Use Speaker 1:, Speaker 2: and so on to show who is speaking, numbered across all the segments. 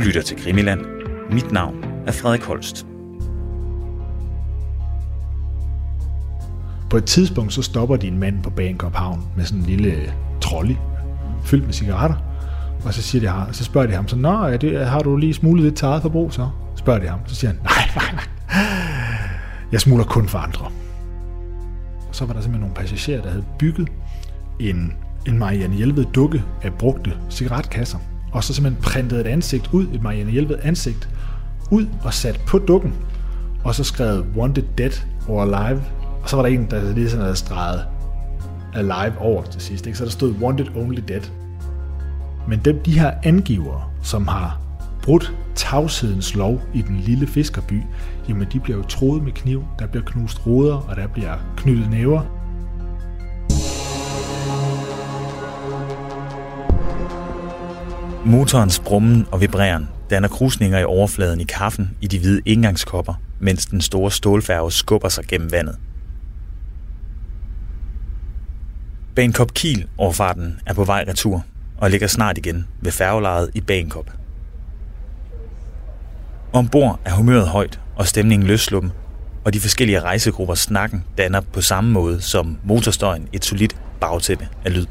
Speaker 1: lytter til Krimiland. Mit navn er Frederik Holst.
Speaker 2: På et tidspunkt så stopper din mand på Bangkok Havn med sådan en lille trolley fyldt med cigaretter. Og så, siger de, så spørger de ham så, Nå, er det, har du lige smuglet lidt til eget forbrug så? Spørger de ham. Så siger han, nej, nej, nej. Jeg smuler kun for andre. Og så var der simpelthen nogle passagerer, der havde bygget en, en Marianne Hjelved dukke af brugte cigaretkasser. Og så simpelthen printet et ansigt ud, et Marianne Hjelved ansigt, ud og sat på dukken. Og så skrevet Wanted Dead or Alive. Og så var der en, der lige sådan havde streget Alive over til sidst. Ikke? Så der stod Wanted Only Dead. Men dem, de her angivere, som har brudt tavshedens lov i den lille fiskerby, jamen de bliver jo troet med kniv, der bliver knust ruder, og der bliver knyttet næver.
Speaker 1: Motorens brummen og vibreren danner krusninger i overfladen i kaffen i de hvide indgangskopper, mens den store stålfærge skubber sig gennem vandet. Bankop Kiel overfarten er på vej retur og ligger snart igen ved færgelejet i Bankop. Ombord er humøret højt og stemningen løsluppen, og de forskellige rejsegrupper snakken danner på samme måde som motorstøjen et solidt bagtæppe af lyd.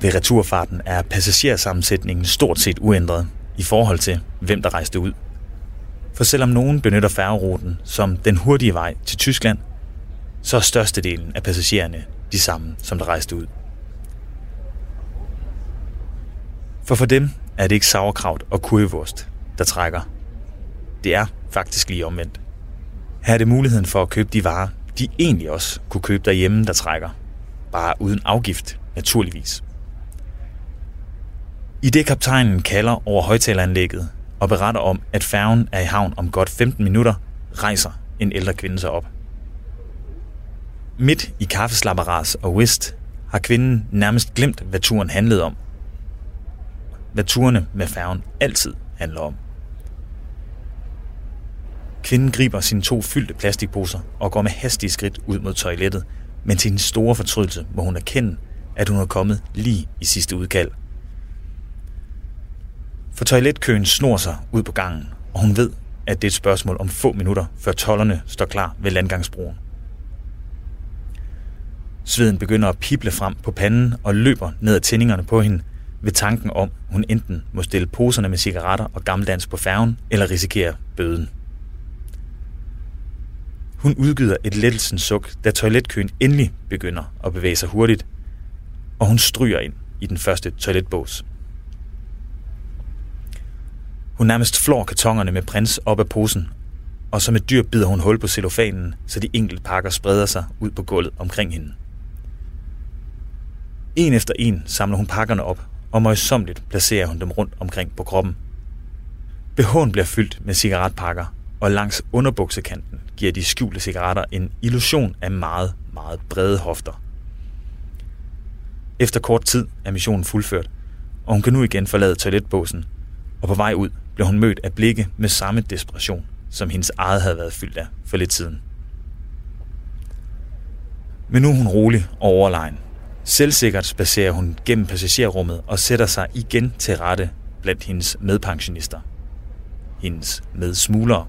Speaker 1: Ved returfarten er passagersammensætningen stort set uændret i forhold til, hvem der rejste ud. For selvom nogen benytter færgeruten som den hurtige vej til Tyskland, så er størstedelen af passagererne de samme, som der rejste ud. For for dem er det ikke sauerkraut og kurvevurst, der trækker. Det er faktisk lige omvendt. Her er det muligheden for at købe de varer, de egentlig også kunne købe derhjemme, der trækker. Bare uden afgift, naturligvis. I det kaptajnen kalder over højtaleranlægget og beretter om, at færgen er i havn om godt 15 minutter, rejser en ældre kvinde sig op. Midt i kaffeslapperas og whist har kvinden nærmest glemt, hvad turen handlede om. Hvad turene med færgen altid handler om. Kvinden griber sine to fyldte plastikposer og går med hastige skridt ud mod toilettet, men til en store fortrydelse må hun erkende, at hun er kommet lige i sidste udkald. For toiletkøen snor sig ud på gangen, og hun ved, at det er et spørgsmål om få minutter, før tollerne står klar ved landgangsbroen. Sveden begynder at pible frem på panden og løber ned ad tændingerne på hende ved tanken om, hun enten må stille poserne med cigaretter og gammeldans på færgen, eller risikere bøden. Hun udgiver et lettelsens suk, da toiletkøen endelig begynder at bevæge sig hurtigt, og hun stryger ind i den første toiletbås. Hun nærmest flår kartongerne med prins op af posen, og som et dyr bider hun hul på cellofanen, så de enkelte pakker spreder sig ud på gulvet omkring hende. En efter en samler hun pakkerne op, og møjsomligt placerer hun dem rundt omkring på kroppen. BH'en bliver fyldt med cigaretpakker, og langs underbuksekanten giver de skjulte cigaretter en illusion af meget, meget brede hofter. Efter kort tid er missionen fuldført, og hun kan nu igen forlade toiletbåsen, og på vej ud blev hun mødt af blikke med samme desperation, som hendes eget havde været fyldt af for lidt siden. Men nu er hun rolig og overlegen, Selvsikkert spacerer hun gennem passagerrummet og sætter sig igen til rette blandt hendes medpensionister. Hendes medsmuglere,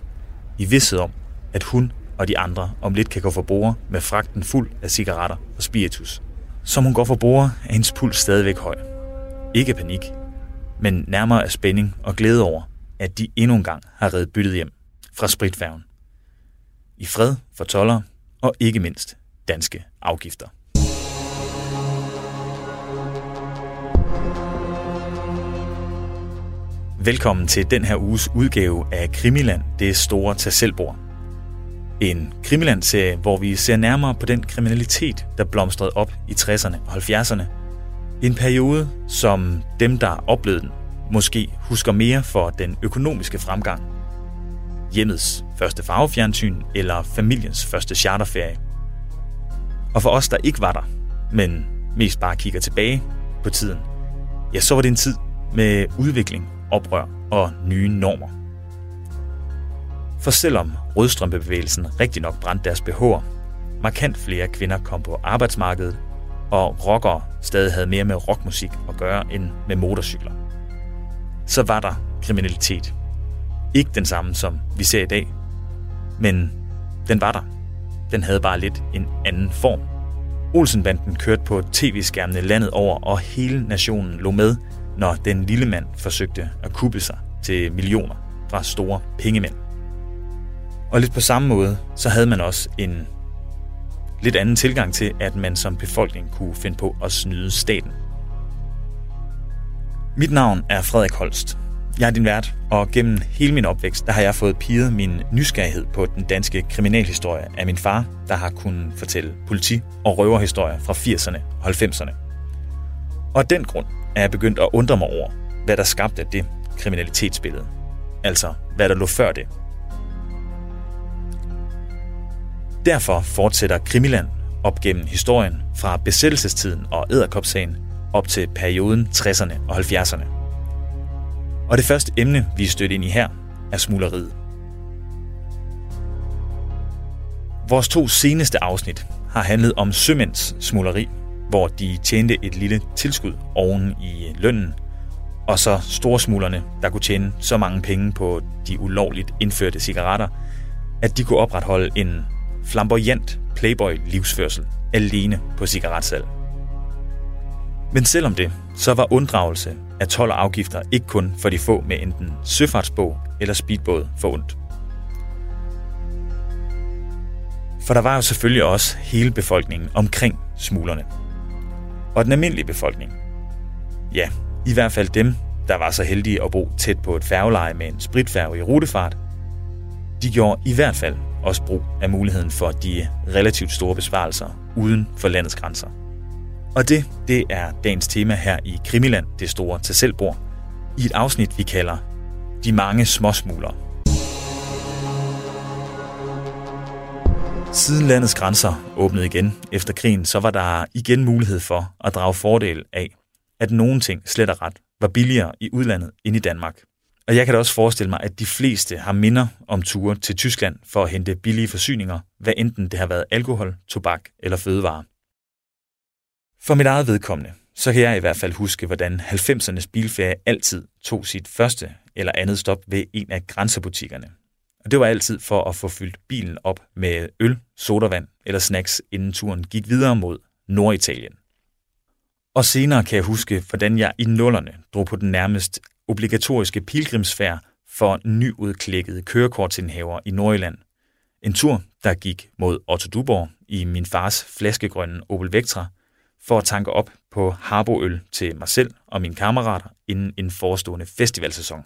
Speaker 1: i vidsthed om, at hun og de andre om lidt kan gå for bord med fragten fuld af cigaretter og spiritus. Som hun går for bord, er hendes puls stadigvæk høj. Ikke panik, men nærmere af spænding og glæde over, at de endnu en gang har reddet byttet hjem fra spritfærgen. I fred for toller og ikke mindst danske afgifter. Velkommen til den her uges udgave af Krimiland, det store tasselbord. En Krimiland-serie, hvor vi ser nærmere på den kriminalitet, der blomstrede op i 60'erne og 70'erne. En periode, som dem, der oplevede den, måske husker mere for den økonomiske fremgang. Hjemmets første farvefjernsyn eller familiens første charterferie. Og for os, der ikke var der, men mest bare kigger tilbage på tiden, ja, så var det en tid med udvikling oprør og nye normer. For selvom rødstrømpebevægelsen rigtig nok brændte deres behov, markant flere kvinder kom på arbejdsmarkedet, og rockere stadig havde mere med rockmusik at gøre end med motorcykler. Så var der kriminalitet. Ikke den samme, som vi ser i dag, men den var der. Den havde bare lidt en anden form. Olsenbanden kørte på tv-skærmene landet over, og hele nationen lå med, når den lille mand forsøgte at kuppe sig til millioner fra store pengemænd. Og lidt på samme måde, så havde man også en lidt anden tilgang til, at man som befolkning kunne finde på at snyde staten. Mit navn er Frederik Holst. Jeg er din vært, og gennem hele min opvækst, der har jeg fået piget min nysgerrighed på den danske kriminalhistorie af min far, der har kunnet fortælle politi- og røverhistorier fra 80'erne og 90'erne. Og af den grund er jeg begyndt at undre mig over, hvad der skabte det kriminalitetsbillede. Altså, hvad der lå før det. Derfor fortsætter Krimiland op gennem historien fra besættelsestiden og æderkopsagen op til perioden 60'erne og 70'erne. Og det første emne, vi er stødt ind i her, er smugleriet. Vores to seneste afsnit har handlet om sømænds smugleri, hvor de tjente et lille tilskud oven i lønnen, og så storsmuglerne, der kunne tjene så mange penge på de ulovligt indførte cigaretter, at de kunne opretholde en flamboyant playboy-livsførsel alene på cigaretsalg. Men selvom det, så var unddragelse af 12 og afgifter ikke kun for de få med enten søfartsbog eller speedbåd for ondt. For der var jo selvfølgelig også hele befolkningen omkring smuglerne. Og den almindelige befolkning. Ja, i hvert fald dem, der var så heldige at bo tæt på et færgeleje med en spritfærge i rutefart, de gjorde i hvert fald også brug af muligheden for de relativt store besparelser uden for landets grænser. Og det, det er dagens tema her i Krimiland, det store til selvbord, i et afsnit, vi kalder De mange småsmuglere. Siden landets grænser åbnede igen efter krigen, så var der igen mulighed for at drage fordel af, at nogle ting slet og ret var billigere i udlandet end i Danmark. Og jeg kan da også forestille mig, at de fleste har minder om ture til Tyskland for at hente billige forsyninger, hvad enten det har været alkohol, tobak eller fødevarer. For mit eget vedkommende, så kan jeg i hvert fald huske, hvordan 90'ernes bilferie altid tog sit første eller andet stop ved en af grænsebutikkerne. Og det var altid for at få fyldt bilen op med øl, sodavand eller snacks, inden turen gik videre mod Norditalien. Og senere kan jeg huske, hvordan jeg i nullerne drog på den nærmest obligatoriske pilgrimsfærd for nyudklækkede kørekortindhaver i Nordjylland. En tur, der gik mod Otto Duborg i min fars flaskegrønne Opel Vectra – for at tanke op på Harboøl til mig selv og mine kammerater inden en forestående festivalsæson.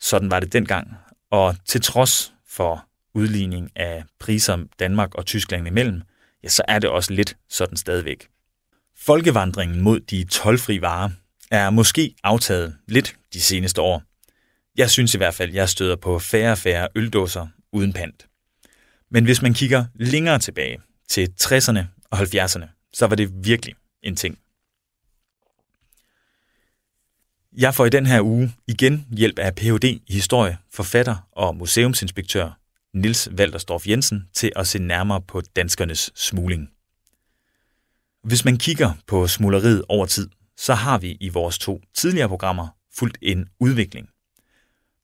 Speaker 1: Sådan var det dengang, og til trods for udligning af priser Danmark og Tyskland imellem, ja, så er det også lidt sådan stadigvæk. Folkevandringen mod de tolvfri varer er måske aftaget lidt de seneste år. Jeg synes i hvert fald, jeg støder på færre og færre øldåser uden pant. Men hvis man kigger længere tilbage til 60'erne og 70'erne, så var det virkelig en ting. Jeg får i den her uge igen hjælp af Ph.D. i historie, forfatter og museumsinspektør Nils Waltersdorf Jensen til at se nærmere på danskernes smugling. Hvis man kigger på smugleriet over tid, så har vi i vores to tidligere programmer fulgt en udvikling.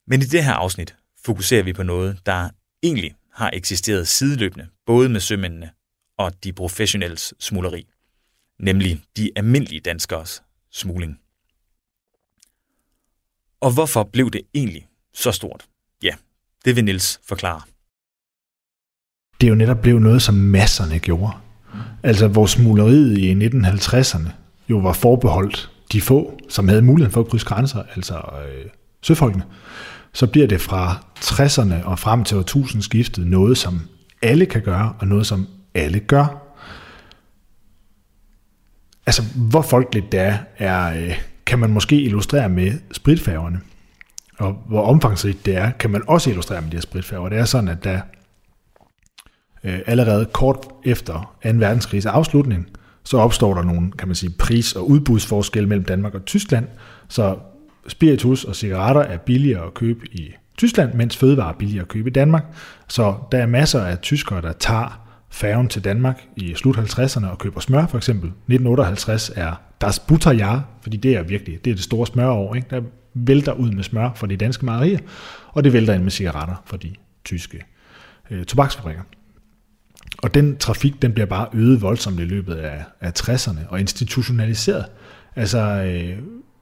Speaker 1: Men i det her afsnit fokuserer vi på noget, der egentlig har eksisteret sideløbende, både med sømændene og de professionelles smugleri, nemlig de almindelige danskers smugling. Og hvorfor blev det egentlig så stort? Ja, det vil Nils forklare.
Speaker 2: Det er jo netop blevet noget, som masserne gjorde. Altså, hvor smugleriet i 1950'erne jo var forbeholdt de få, som havde muligheden for at krydse grænser, altså øh, søfolkene, så bliver det fra 60'erne og frem til årtusindskiftet noget, som alle kan gøre, og noget, som alle gør. Altså, hvor folkeligt det er, er øh, kan man måske illustrere med spritfærgerne. Og hvor omfangsrigt det er, kan man også illustrere med de her spritfærger. Det er sådan, at der øh, allerede kort efter 2. verdenskrigs afslutning, så opstår der nogle, kan man sige, pris- og udbudsforskelle mellem Danmark og Tyskland. Så spiritus og cigaretter er billigere at købe i Tyskland, mens fødevarer er billigere at købe i Danmark. Så der er masser af tyskere, der tager færgen til Danmark i slut 50'erne og køber smør for eksempel. 1958 er Das Butterjahr, fordi det er virkelig det, er det store smørår. Ikke? Der vælter ud med smør for de danske mejerier, og det vælter ind med cigaretter for de tyske øh, tobaksfabrikker. Og den trafik, den bliver bare øget voldsomt i løbet af, af 60'erne og institutionaliseret. Altså øh,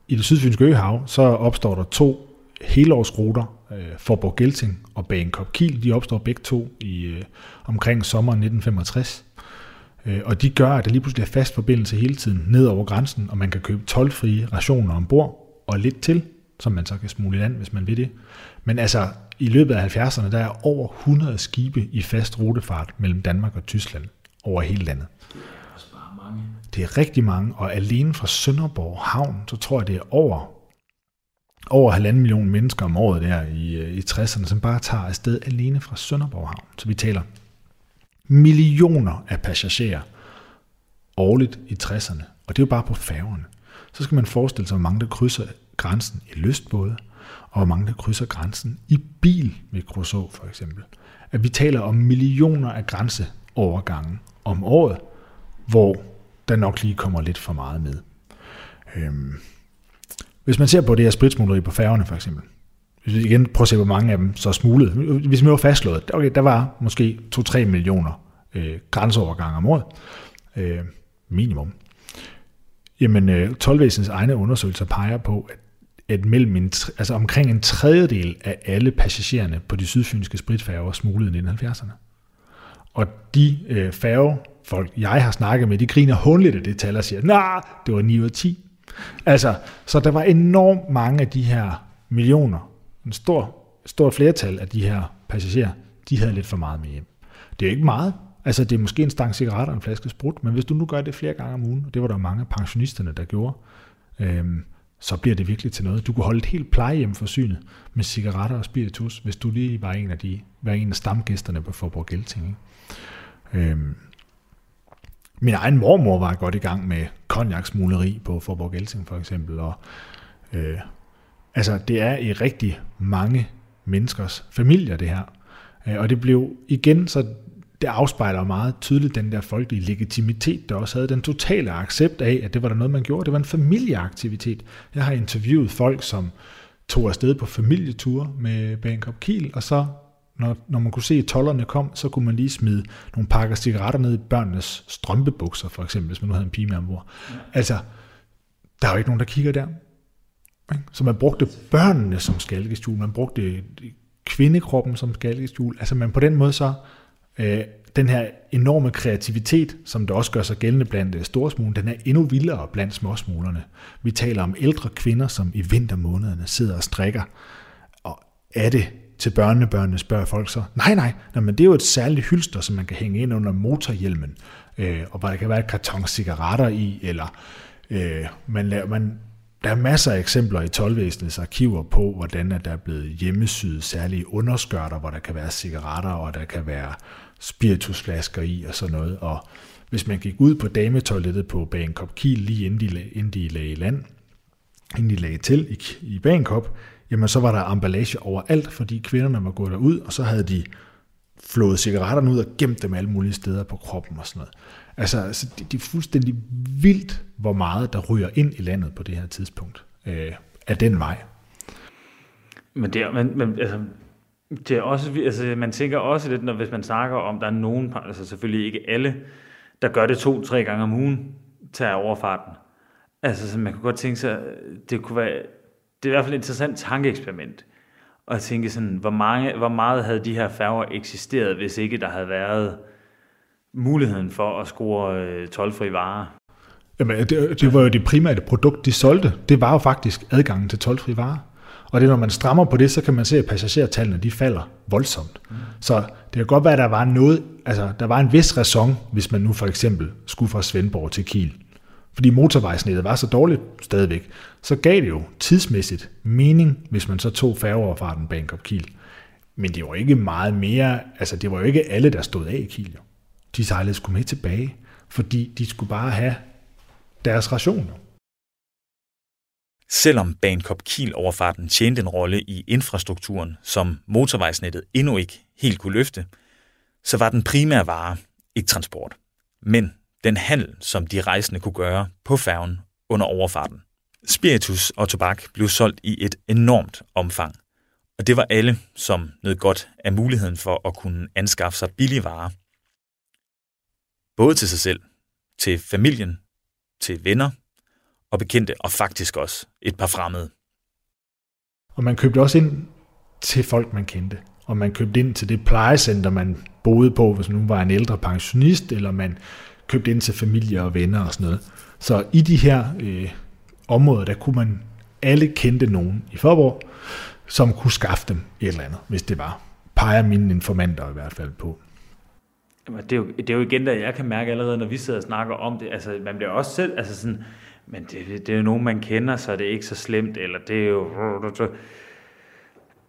Speaker 2: i det sydfynske øhav, så opstår der to helårsruter, øh, Forborg Gelting og Bagenkop Kiel, de opstår begge to i øh, omkring sommeren 1965. Øh, og de gør, at der lige pludselig er fast forbindelse hele tiden ned over grænsen, og man kan købe tolvfrie rationer ombord og lidt til, som man så kan smule i land, hvis man vil det. Men altså, i løbet af 70'erne, der er over 100 skibe i fast rutefart mellem Danmark og Tyskland over hele landet. Det er rigtig mange, og alene fra Sønderborg Havn, så tror jeg, det er over over halvanden million mennesker om året der i, øh, i 60'erne, som bare tager afsted alene fra Sønderborg Havn. Så vi taler millioner af passagerer årligt i 60'erne, og det er jo bare på færgerne. Så skal man forestille sig, hvor mange der krydser grænsen i lystbåde, og hvor mange der krydser grænsen i bil med Crusoe for eksempel. At vi taler om millioner af grænseovergange om året, hvor der nok lige kommer lidt for meget med. Øhm, hvis man ser på det her spritsmugleri på færgerne for eksempel, hvis vi igen prøver at se, hvor mange af dem så er smuglet. Hvis man var fastslået, okay, der var måske 2-3 millioner øh, grænseovergange om året, øh, minimum. Jamen, øh, 12 egne undersøgelser peger på, at, at mellem en, altså omkring en tredjedel af alle passagererne på de sydfynske spritfærger smuglede i 1970'erne. Og de øh, færgefolk, jeg har snakket med, de griner hundligt af det tal og siger, nej, det var 9 ud af 10. Altså, så der var enormt mange af de her millioner, en stor, stor flertal af de her passagerer, de havde lidt for meget med hjem. Det er ikke meget. Altså, det er måske en stang cigaretter og en flaske sprut, men hvis du nu gør det flere gange om ugen, og det var der mange af pensionisterne, der gjorde, øhm, så bliver det virkelig til noget. Du kunne holde et helt plejehjem forsynet med cigaretter og spiritus, hvis du lige var en af, de, var en af stamgæsterne på Forborg Gelting. Ikke? Øhm, min egen mormor var godt i gang med konjaksmuleri på Forborg Gelting for eksempel. Og, øh, altså, det er i rigtig mange menneskers familier, det her. Øh, og det blev igen, så det afspejler meget tydeligt den der folkelige legitimitet, der også havde den totale accept af, at det var der noget, man gjorde. Det var en familieaktivitet. Jeg har interviewet folk, som tog afsted på familieture med Bangkok Kiel, og så når, når man kunne se, at tollerne kom, så kunne man lige smide nogle pakker cigaretter ned i børnenes strømpebukser, for eksempel, hvis man nu havde en pige med ombord. Ja. Altså, der er jo ikke nogen, der kigger der. Så man brugte børnene som skalkeskjul, man brugte øh, kvindekroppen som skalkeskjul. Altså man på den måde så, øh, den her enorme kreativitet, som der også gør sig gældende blandt øh, storsmuglerne, den er endnu vildere blandt småsmuglerne. Vi taler om ældre kvinder, som i vintermånederne sidder og strikker. Og er det til børnebørnene, spørger folk så. Nej, nej, nej men det er jo et særligt hylster, som man kan hænge ind under motorhjelmen, øh, og hvor der kan være et karton cigaretter i, eller øh, man, laver, man, der er masser af eksempler i 12 arkiver på, hvordan at der er blevet hjemmesyet særlige underskørter, hvor der kan være cigaretter, og der kan være spiritusflasker i og sådan noget. Og hvis man gik ud på dametoilettet på Bangkok Kiel, lige inden de, inden de lagde land, inden de lagde til i, i Bangkok, jamen så var der emballage overalt, fordi kvinderne var gået derud, og så havde de flået cigaretterne ud og gemt dem alle mulige steder på kroppen og sådan noget. Altså, altså det, det er fuldstændig vildt, hvor meget der ryger ind i landet på det her tidspunkt øh, af den vej.
Speaker 1: Men det er, men, men, altså, det er også, altså, man tænker også lidt, når, hvis man snakker om, der er nogen, altså selvfølgelig ikke alle, der gør det to-tre gange om ugen, tager overfarten. Altså, så man kunne godt tænke sig, øh, det kunne være det er i hvert fald et interessant tankeeksperiment. At tænke sådan, hvor, mange, hvor meget havde de her færger eksisteret, hvis ikke der havde været muligheden for at score øh, tolvfri varer?
Speaker 2: Jamen, det, det var jo det primære produkt, de solgte. Det var jo faktisk adgangen til tolvfri varer. Og det når man strammer på det, så kan man se, at passagertallene de falder voldsomt. Mm. Så det kan godt være, at der var noget, altså der var en vis ræson, hvis man nu for eksempel skulle fra Svendborg til Kiel fordi motorvejsnettet var så dårligt stadigvæk, så gav det jo tidsmæssigt mening, hvis man så tog færgeoverfarten Bangkok Kiel. Men det var ikke meget mere, altså det var jo ikke alle, der stod af i Kiel. Jo. De sejlede skulle med tilbage, fordi de skulle bare have deres rationer.
Speaker 1: Selvom Bangkok Kiel-overfarten tjente en rolle i infrastrukturen, som motorvejsnettet endnu ikke helt kunne løfte, så var den primære vare ikke transport, men den handel, som de rejsende kunne gøre på færgen under overfarten. Spiritus og tobak blev solgt i et enormt omfang, og det var alle, som nød godt af muligheden for at kunne anskaffe sig billige varer. Både til sig selv, til familien, til venner og bekendte, og faktisk også et par fremmede.
Speaker 2: Og man købte også ind til folk, man kendte. Og man købte ind til det plejecenter, man boede på, hvis man nu var en ældre pensionist, eller man købt ind til familie og venner og sådan noget. Så i de her øh, områder, der kunne man alle kendte nogen i Forborg, som kunne skaffe dem et eller andet, hvis det var. Peger mine informanter i hvert fald på.
Speaker 3: Jamen, det, er jo, det er jo igen, der jeg kan mærke allerede, når vi sidder og snakker om det. Altså, man bliver også selv, altså sådan, men det, det er jo nogen, man kender, så det er ikke så slemt, eller det er jo...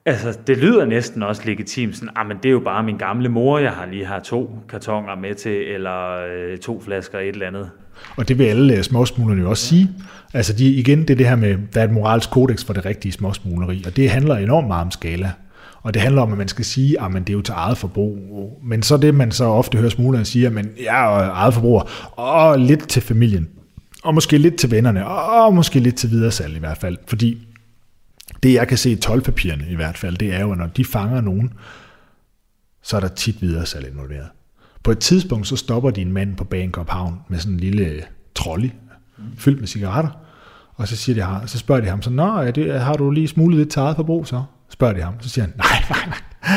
Speaker 3: Altså, det lyder næsten også legitimt, sådan, ah, men det er jo bare min gamle mor, jeg har lige har to kartonger med til, eller øh, to flasker et eller andet.
Speaker 2: Og det vil alle øh, småsmuglerne jo også sige. Altså de, igen, det er det her med, der er et moralsk kodex for det rigtige småsmugleri, og det handler enormt meget om skala. Og det handler om, at man skal sige, ah, at det er jo til eget forbrug. Men så det, man så ofte hører smuglerne sige, ah, at jeg er eget forbruger, og lidt til familien, og måske lidt til vennerne, og måske lidt til videre salg i hvert fald. Fordi det, jeg kan se i 12-papirerne i hvert fald, det er jo, at når de fanger nogen, så er der tit videre salg involveret. På et tidspunkt, så stopper de en mand på Bangkok Havn med sådan en lille trolley, fyldt med cigaretter, og så, siger de, så spørger de ham så, Nå, er det, har du lige smuglet lidt taget på brug så? Spørger de ham. Så siger han, nej, nej, nej.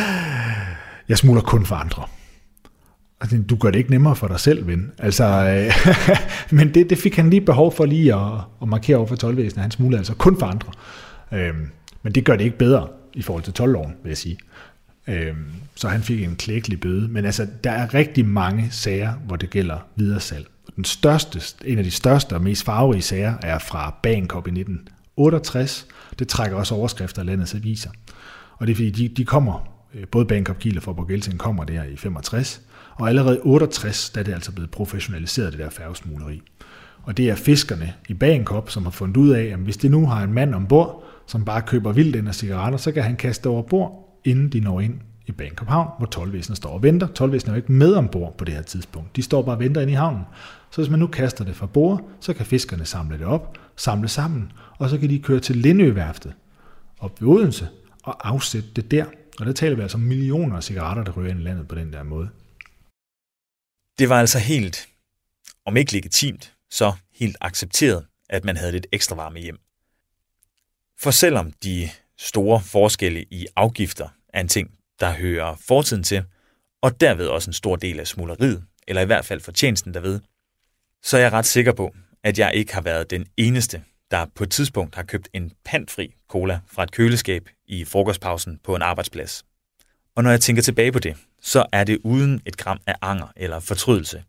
Speaker 2: Jeg smuler kun for andre. Altså, du gør det ikke nemmere for dig selv, ven. Altså, øh, men det, det fik han lige behov for lige at, at markere over for tolvvæsenet. Han smuler altså kun for andre. Øhm, men det gør det ikke bedre i forhold til 12-loven, vil jeg sige. Øhm, så han fik en klækkelig bøde. Men altså, der er rigtig mange sager, hvor det gælder videresalg. Den største, en af de største og mest farverige sager er fra Bangkok i 1968. Det trækker også overskrifter af landets aviser. Og det er fordi, de, de kommer, øh, både Bangkok Kiel og Forborg Gelsen kommer der i 65, og allerede 68, der er det altså blevet professionaliseret, det der færgesmugleri. Og det er fiskerne i Bangkok, som har fundet ud af, at hvis det nu har en mand ombord, som bare køber vildt ind af cigaretter, så kan han kaste over bord, inden de når ind i Bangkok Havn, hvor tolvvæsenet står og venter. Tolvvæsenet er jo ikke med ombord på det her tidspunkt. De står bare og venter ind i havnen. Så hvis man nu kaster det fra bord, så kan fiskerne samle det op, samle sammen, og så kan de køre til Lindøværftet op ved Odense og afsætte det der. Og der taler vi altså om millioner af cigaretter, der ryger ind i landet på den der måde.
Speaker 1: Det var altså helt, om ikke legitimt, så helt accepteret, at man havde lidt ekstra varme hjem. For selvom de store forskelle i afgifter er en ting, der hører fortiden til, og derved også en stor del af smugleriet, eller i hvert fald fortjenesten derved, så er jeg ret sikker på, at jeg ikke har været den eneste, der på et tidspunkt har købt en pantfri cola fra et køleskab i frokostpausen på en arbejdsplads. Og når jeg tænker tilbage på det, så er det uden et gram af anger eller fortrydelse.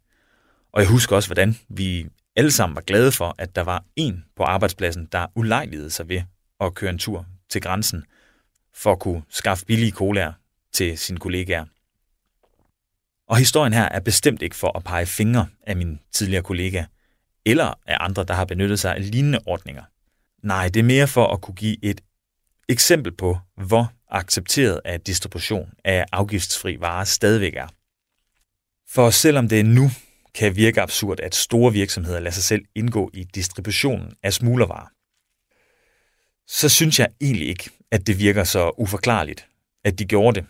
Speaker 1: Og jeg husker også, hvordan vi alle sammen var glade for, at der var en på arbejdspladsen, der ulejligede sig ved at køre en tur til grænsen for at kunne skaffe billige colaer til sine kollegaer. Og historien her er bestemt ikke for at pege fingre af min tidligere kollega, eller af andre, der har benyttet sig af lignende ordninger. Nej, det er mere for at kunne give et eksempel på, hvor accepteret af distribution af afgiftsfri varer stadigvæk er. For selvom det nu kan virke absurd, at store virksomheder lader sig selv indgå i distributionen af smuglervarer, så synes jeg egentlig ikke, at det virker så uforklarligt, at de gjorde det,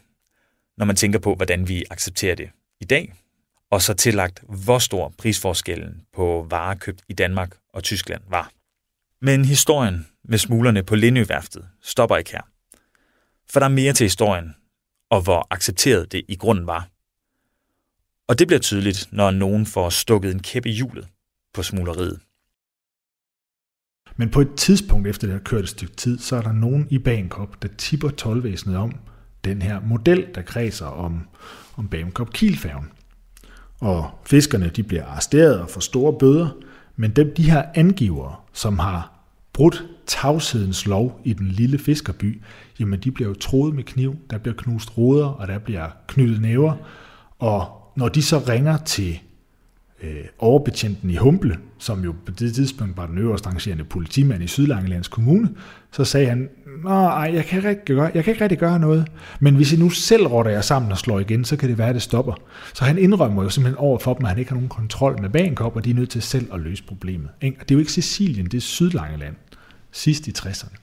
Speaker 1: når man tænker på, hvordan vi accepterer det i dag, og så tillagt, hvor stor prisforskellen på varer købt i Danmark og Tyskland var. Men historien med smuglerne på Lindøværftet stopper ikke her. For der er mere til historien, og hvor accepteret det i grunden var. Og det bliver tydeligt, når nogen får stukket en kæppe i hjulet på smugleriet.
Speaker 2: Men på et tidspunkt efter det har kørt et stykke tid, så er der nogen i Bankop, der tipper tolvvæsenet om den her model, der kredser om, om Bankop Kielfærgen. Og fiskerne de bliver arresteret og får store bøder, men dem, de her angivere, som har brudt tavshedens lov i den lille fiskerby, jamen de bliver jo troet med kniv, der bliver knust ruder, og der bliver knyttet næver, og når de så ringer til øh, overbetjenten i Humble, som jo på det tidspunkt var den øverste rangerende politimand i Sydlangelands Kommune, så sagde han, nej, jeg kan, ikke gøre, jeg kan ikke rigtig gøre noget, men hvis I nu selv rotter jer sammen og slår igen, så kan det være, at det stopper. Så han indrømmer jo simpelthen over for dem, at han ikke har nogen kontrol med Bagenkop, og de er nødt til selv at løse problemet. Ikke? Og det er jo ikke Sicilien, det er Sydlangeland, sidst i 60'erne.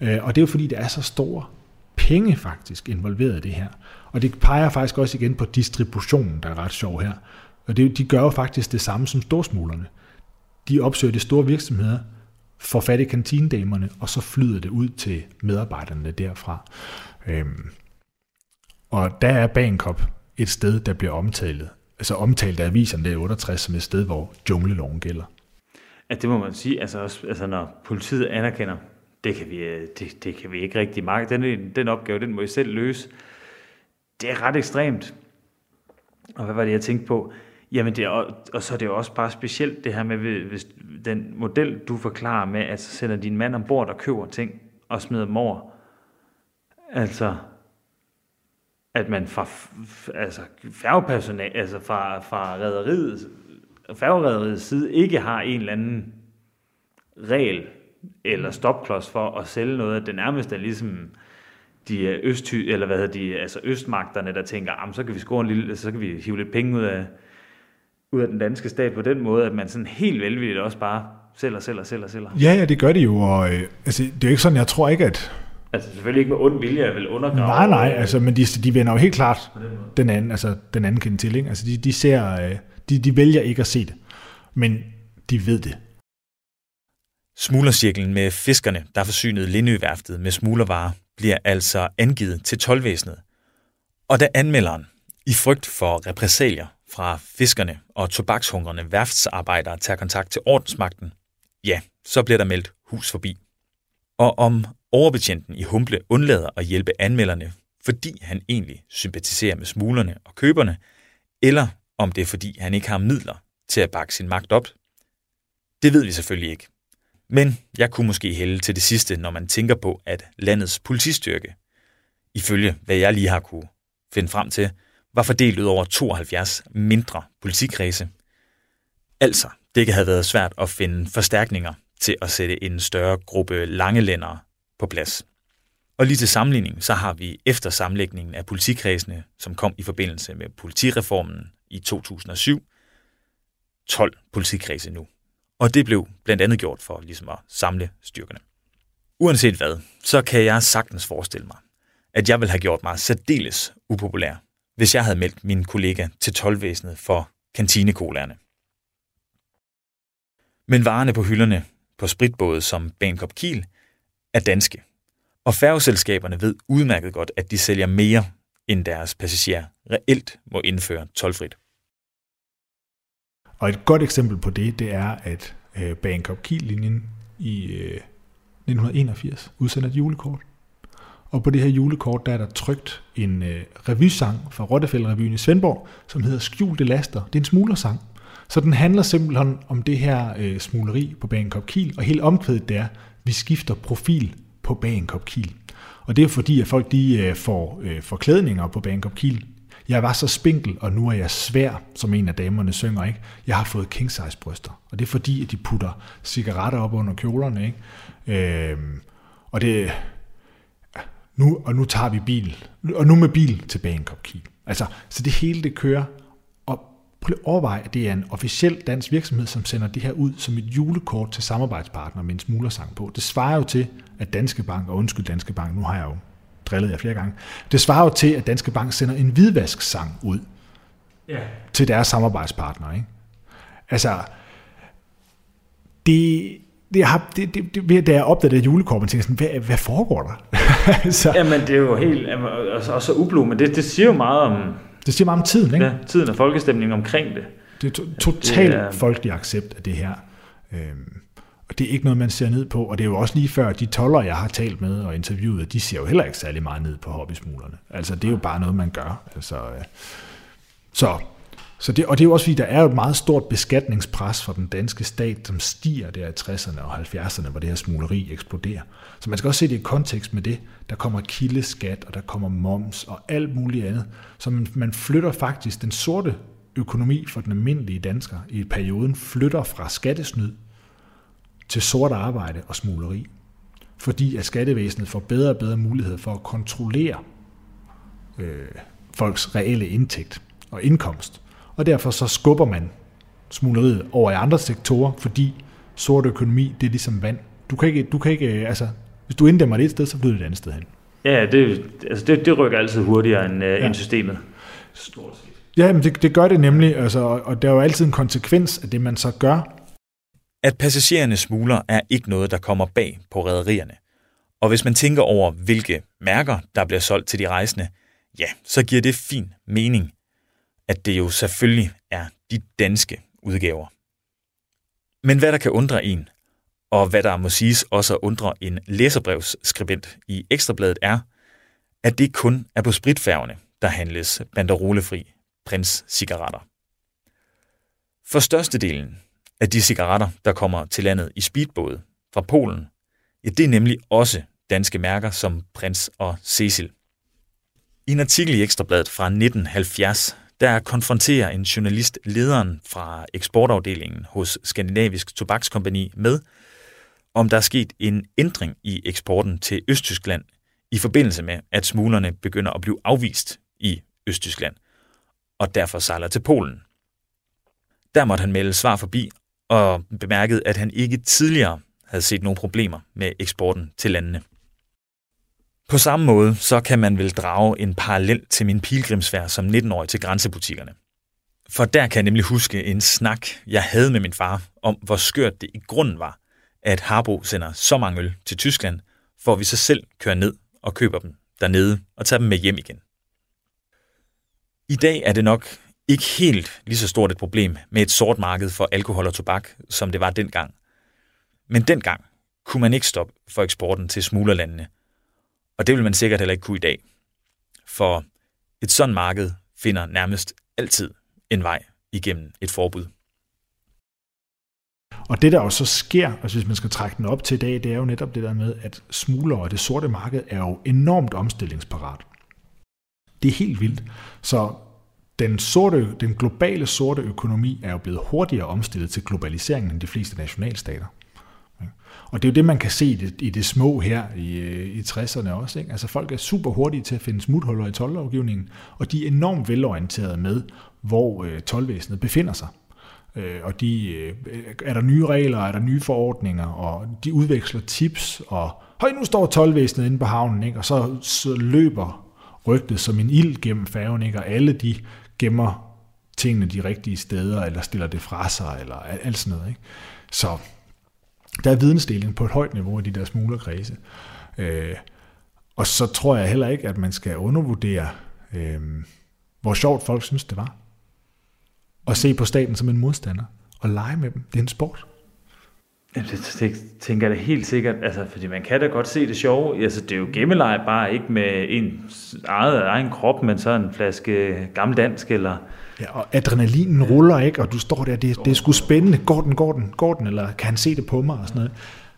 Speaker 2: Øh, og det er jo fordi, der er så store penge faktisk involveret i det her. Og det peger faktisk også igen på distributionen, der er ret sjov her. Og det, de gør jo faktisk det samme som storsmuglerne. De opsøger de store virksomheder, får fat i kantinedamerne, og så flyder det ud til medarbejderne derfra. Øhm, og der er Bankop et sted, der bliver omtalt, altså omtalt af aviserne der 68 som et sted, hvor jungleloven gælder.
Speaker 3: Ja, det må man sige. Altså, også, altså når politiet anerkender, det kan vi, øh, det, det kan vi ikke rigtig magte. Den, den opgave, den må I selv løse. Det er ret ekstremt. Og hvad var det, jeg tænkte på? Jamen, det er, og så er det jo også bare specielt det her med, hvis den model, du forklarer med, at så sender din mand ombord og køber ting og smider dem over. Altså, at man fra altså, færgepersonal, altså fra, fra rædderiet, side ikke har en eller anden regel eller stopklods for at sælge noget. Det nærmeste er ligesom de øst, eller hvad hedder de, altså østmagterne, der tænker, så kan vi score en lille, så kan vi hive lidt penge ud af, ud af den danske stat på den måde, at man sådan helt velvilligt også bare sælger, sælger, sælger, sælger.
Speaker 2: Ja, ja, det gør det jo, og øh, altså, det er jo ikke sådan, jeg tror ikke, at...
Speaker 3: Altså selvfølgelig ikke med ond vilje, jeg vil undergrave...
Speaker 2: Nej, nej, altså, men de, de vender jo helt klart den anden, altså, den anden kendt til, ikke? Altså, de, de ser, øh, de, de vælger ikke at se det, men de ved det.
Speaker 1: Smuglercirklen med fiskerne, der forsynede Lindøværftet med smuglervarer, bliver altså angivet til tolvvæsenet. Og da anmelderen, i frygt for repressalier fra fiskerne og tobakshungrende værftsarbejdere tager kontakt til ordensmagten, ja, så bliver der meldt hus forbi. Og om overbetjenten i Humble undlader at hjælpe anmelderne, fordi han egentlig sympatiserer med smuglerne og køberne, eller om det er fordi han ikke har midler til at bakke sin magt op, det ved vi selvfølgelig ikke. Men jeg kunne måske hælde til det sidste, når man tænker på, at landets politistyrke, ifølge hvad jeg lige har kunne finde frem til, var fordelt ud over 72 mindre politikredse. Altså, det kan have været svært at finde forstærkninger til at sætte en større gruppe langelændere på plads. Og lige til sammenligning, så har vi efter sammenlægningen af politikredsene, som kom i forbindelse med politireformen i 2007, 12 politikredse nu. Og det blev blandt andet gjort for ligesom at samle styrkerne. Uanset hvad, så kan jeg sagtens forestille mig, at jeg vil have gjort mig særdeles upopulær, hvis jeg havde meldt min kollega til tolvvæsenet for kantinekolerne. Men varerne på hylderne på spritbåde som Bankop Kiel er danske, og færgeselskaberne ved udmærket godt, at de sælger mere, end deres passagerer reelt må indføre tolvfrit.
Speaker 2: Og et godt eksempel på det, det er, at Bankop Bangkok Kiel-linjen i øh, 1981 udsender et julekort. Og på det her julekort, der er der trygt en øh, revysang fra Rottefældrevyen i Svendborg, som hedder Skjulte Laster. Det er en smuglersang. Så den handler simpelthen om det her øh, smugleri på Bagenkop Kiel, og helt omkvædet der, vi skifter profil på Bagenkop Kiel. Og det er fordi, at folk de øh, får øh, forklædninger på Bagenkop Kiel jeg var så spinkel, og nu er jeg svær, som en af damerne synger, ikke? Jeg har fået king size bryster. Og det er fordi, at de putter cigaretter op under kjolerne, ikke? Øh, og det... Nu, og nu tager vi bil. Og nu med bil til Bangkok Kiel. Altså, så det hele det kører. Og prøv at overveje, at det er en officiel dansk virksomhed, som sender det her ud som et julekort til samarbejdspartner med en smuglersang på. Det svarer jo til, at Danske Bank, og undskyld Danske Bank, nu har jeg jo drillet jeg flere gange. Det svarer jo til, at Danske Bank sender en hvidvasksang ud ja. til deres samarbejdspartnere. Ikke? Altså, det, det, har, det, det, det, da jeg opdagede det julekorp, tænkte sådan, hvad, hvad foregår der?
Speaker 3: så, Jamen, det er jo helt, også, også ublu, men det, det siger jo meget om...
Speaker 2: Det siger meget om tiden, ikke?
Speaker 3: Ja, tiden og folkestemningen omkring det.
Speaker 2: Det er to, totalt er, folkelig accept af det her. Øhm, og det er ikke noget, man ser ned på, og det er jo også lige før, de toller, jeg har talt med og interviewet, de ser jo heller ikke særlig meget ned på hobbysmuglerne. Altså, det er jo bare noget, man gør. Altså, øh, så, så det, og det er jo også fordi, der er et meget stort beskatningspres fra den danske stat, som stiger der i 60'erne og 70'erne, hvor det her smugleri eksploderer. Så man skal også se det i kontekst med det. Der kommer kildeskat, og der kommer moms og alt muligt andet. Så man, man flytter faktisk den sorte økonomi for den almindelige dansker i perioden flytter fra skattesnyd til sort arbejde og smugleri. Fordi at skattevæsenet får bedre og bedre mulighed for at kontrollere øh, folks reelle indtægt og indkomst. Og derfor så skubber man smugleriet over i andre sektorer, fordi sort økonomi, det er ligesom vand. Du kan ikke, du kan ikke altså, hvis du inddæmmer det et sted, så flytter det et andet sted hen.
Speaker 3: Ja, det, altså det, det rykker altid hurtigere end, ja. end systemet. Stort set.
Speaker 2: Ja, men det, det gør det nemlig, altså, og der er jo altid en konsekvens af det, man så gør.
Speaker 1: At passagererne smugler er ikke noget, der kommer bag på rædderierne. Og hvis man tænker over, hvilke mærker, der bliver solgt til de rejsende, ja, så giver det fin mening, at det jo selvfølgelig er de danske udgaver. Men hvad der kan undre en, og hvad der må siges også undre en læserbrevsskribent i Ekstrabladet er, at det kun er på spritfærgerne, der handles banderolefri prins cigaretter. For størstedelen af de cigaretter, der kommer til landet i speedbåde fra Polen, ja, det er nemlig også danske mærker som Prins og Cecil. I en artikel i Ekstrabladet fra 1970, der konfronterer en journalist lederen fra eksportafdelingen hos Skandinavisk Tobakskompagni med, om der er sket en ændring i eksporten til Østtyskland i forbindelse med, at smuglerne begynder at blive afvist i Østtyskland, og derfor sejler til Polen. Der måtte han melde svar forbi og bemærkede, at han ikke tidligere havde set nogen problemer med eksporten til landene. På samme måde så kan man vel drage en parallel til min pilgrimsfærd som 19-årig til grænsebutikkerne. For der kan jeg nemlig huske en snak, jeg havde med min far, om hvor skørt det i grunden var, at Harbo sender så mange øl til Tyskland, for at vi så selv kører ned og køber dem dernede og tager dem med hjem igen. I dag er det nok ikke helt lige så stort et problem med et sort marked for alkohol og tobak, som det var dengang. Men dengang kunne man ikke stoppe for eksporten til smuglerlandene, og det vil man sikkert heller ikke kunne i dag. For et sådan marked finder nærmest altid en vej igennem et forbud.
Speaker 2: Og det, der også så sker, altså hvis man skal trække den op til i dag, det er jo netop det der med, at smugler og det sorte marked er jo enormt omstillingsparat. Det er helt vildt. Så den, sorte, den globale sorte økonomi er jo blevet hurtigere omstillet til globaliseringen end de fleste nationalstater. Og det er jo det, man kan se i det, i det små her i, øh, i 60'erne også. Ikke? Altså folk er super hurtige til at finde smuthuller i tolvlovgivningen, og de er enormt velorienterede med, hvor øh, tolvvæsenet befinder sig. Øh, og de, øh, er der nye regler, er der nye forordninger, og de udveksler tips, og høj, nu står tolvvæsenet inde på havnen, ikke? og så, så løber rygtet som en ild gennem færgen, ikke? og alle de gemmer tingene de rigtige steder, eller stiller det fra sig, eller alt sådan noget. Ikke? Så der er vidensdeling på et højt niveau i de der smuglerkredse. Øh, og så tror jeg heller ikke, at man skal undervurdere, øh, hvor sjovt folk synes, det var. Og se på staten som en modstander, og lege med dem. Det er en sport.
Speaker 3: Jamen, det, det tænker jeg da helt sikkert, altså, fordi man kan da godt se det sjove. Altså, det er jo gemmeleje, bare ikke med en eget egen krop, men så en flaske øh, gammeldansk, eller...
Speaker 2: Ja, og adrenalinen ruller ikke, og du står der, det, det er sgu spændende. Går den, går den, går den, eller kan han se det på mig, og sådan noget.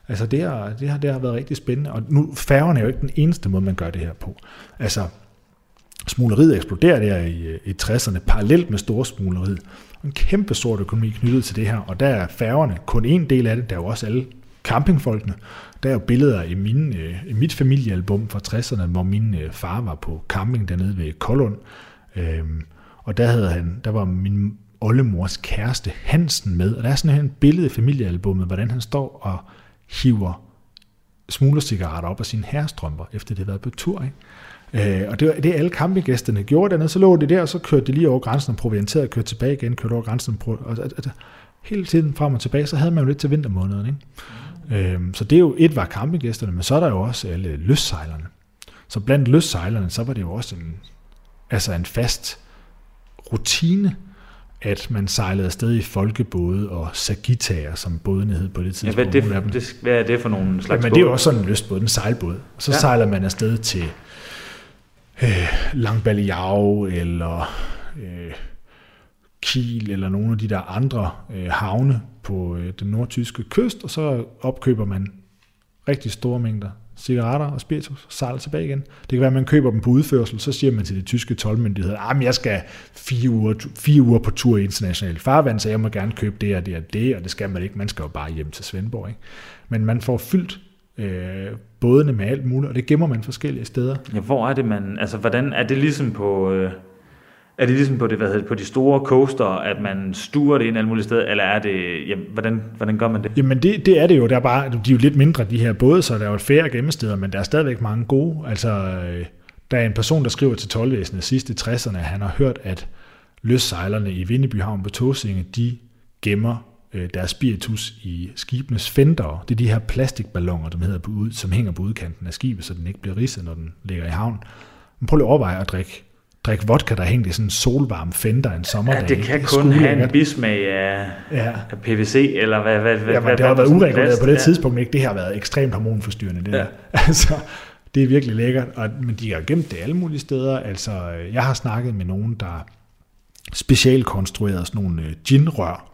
Speaker 2: Altså, det har, det har, det har været rigtig spændende, og nu, færgerne er jo ikke den eneste måde, man gør det her på. Altså, smugleriet eksploderer der i, i 60'erne, parallelt med storsmugleriet. En kæmpe sort økonomi knyttet til det her, og der er færgerne kun en del af det, der er jo også alle campingfolkene. Der er jo billeder i, min, øh, i mit familiealbum fra 60'erne, hvor min øh, far var på camping dernede ved Kolund, øhm, og der, havde han, der var min oldemors kæreste Hansen med, og der er sådan et billede i familiealbummet, hvordan han står og hiver smuglercigaretter op af sine herrestrømper, efter det har været på tur. Ikke? Øh, og det, var, det alle campinggæsterne gjorde dernede, så lå det der, og så kørte de lige over grænsen og provianterede, kørte tilbage igen, kørte over grænsen og, og, og, og hele tiden frem og tilbage, så havde man jo lidt til vintermåneden. Ikke? Øh, så det er jo, et var campinggæsterne, men så er der jo også alle løssejlerne. Så blandt løssejlerne, så var det jo også en, altså en fast rutine, at man sejlede afsted i folkebåde og sagitager, som bådene hed på det tidspunkt.
Speaker 3: Ja, hvad, det, det, hvad er det for nogle slags
Speaker 2: ja, men det er jo også sådan en lystbåd, en sejlbåd. Så ja. sejler man afsted til øh, Langbaliau eller øh, Kiel eller nogle af de der andre øh, havne på øh, den nordtyske kyst, og så opkøber man rigtig store mængder cigaretter og spiritus, sejler tilbage igen. Det kan være, at man køber dem på udførsel, så siger man til de tyske tolvmyndigheder, at ah, jeg skal fire uger, fire uger på tur i international farvand, så jeg må gerne købe det og det og det, og det skal man ikke. Man skal jo bare hjem til Svendborg. Ikke? Men man får fyldt øh, bådene med alt muligt, og det gemmer man forskellige steder.
Speaker 3: Ja, hvor er det man, altså hvordan, er det ligesom på, øh, er det ligesom på, det, hvad hedder det, på de store coaster, at man stuer det ind alle mulige steder, eller er det, ja, hvordan, hvordan gør man det?
Speaker 2: Jamen det, det er det jo, der er bare, de er jo lidt mindre de her både, så der er jo færre gemmesteder, men der er stadigvæk mange gode. Altså, øh, der er en person, der skriver til tolvvæsenet sidst i 60'erne, at han har hørt, at løssejlerne i Vindebyhavn på Tåsinge, de gemmer øh, deres spiritus i skibenes fender. Det er de her plastikballoner, som, hedder på ud, som hænger på udkanten af skibet, så den ikke bliver ridset, når den ligger i havn. Men prøv lige at overveje at drikke drikke vodka, der hængte i sådan en solvarm fender en sommerdag.
Speaker 3: Ja, det kan kun have en bismag af, ja. af PVC, eller hvad? hvad, hvad
Speaker 2: ja, men det har været ureguleret på det ja. tidspunkt, ikke? Det har været ekstremt hormonforstyrrende, det ja. der. Altså, det er virkelig lækkert, og, men de har gemt det alle mulige steder. Altså, jeg har snakket med nogen, der specialkonstruerede sådan nogle øh, ginrør,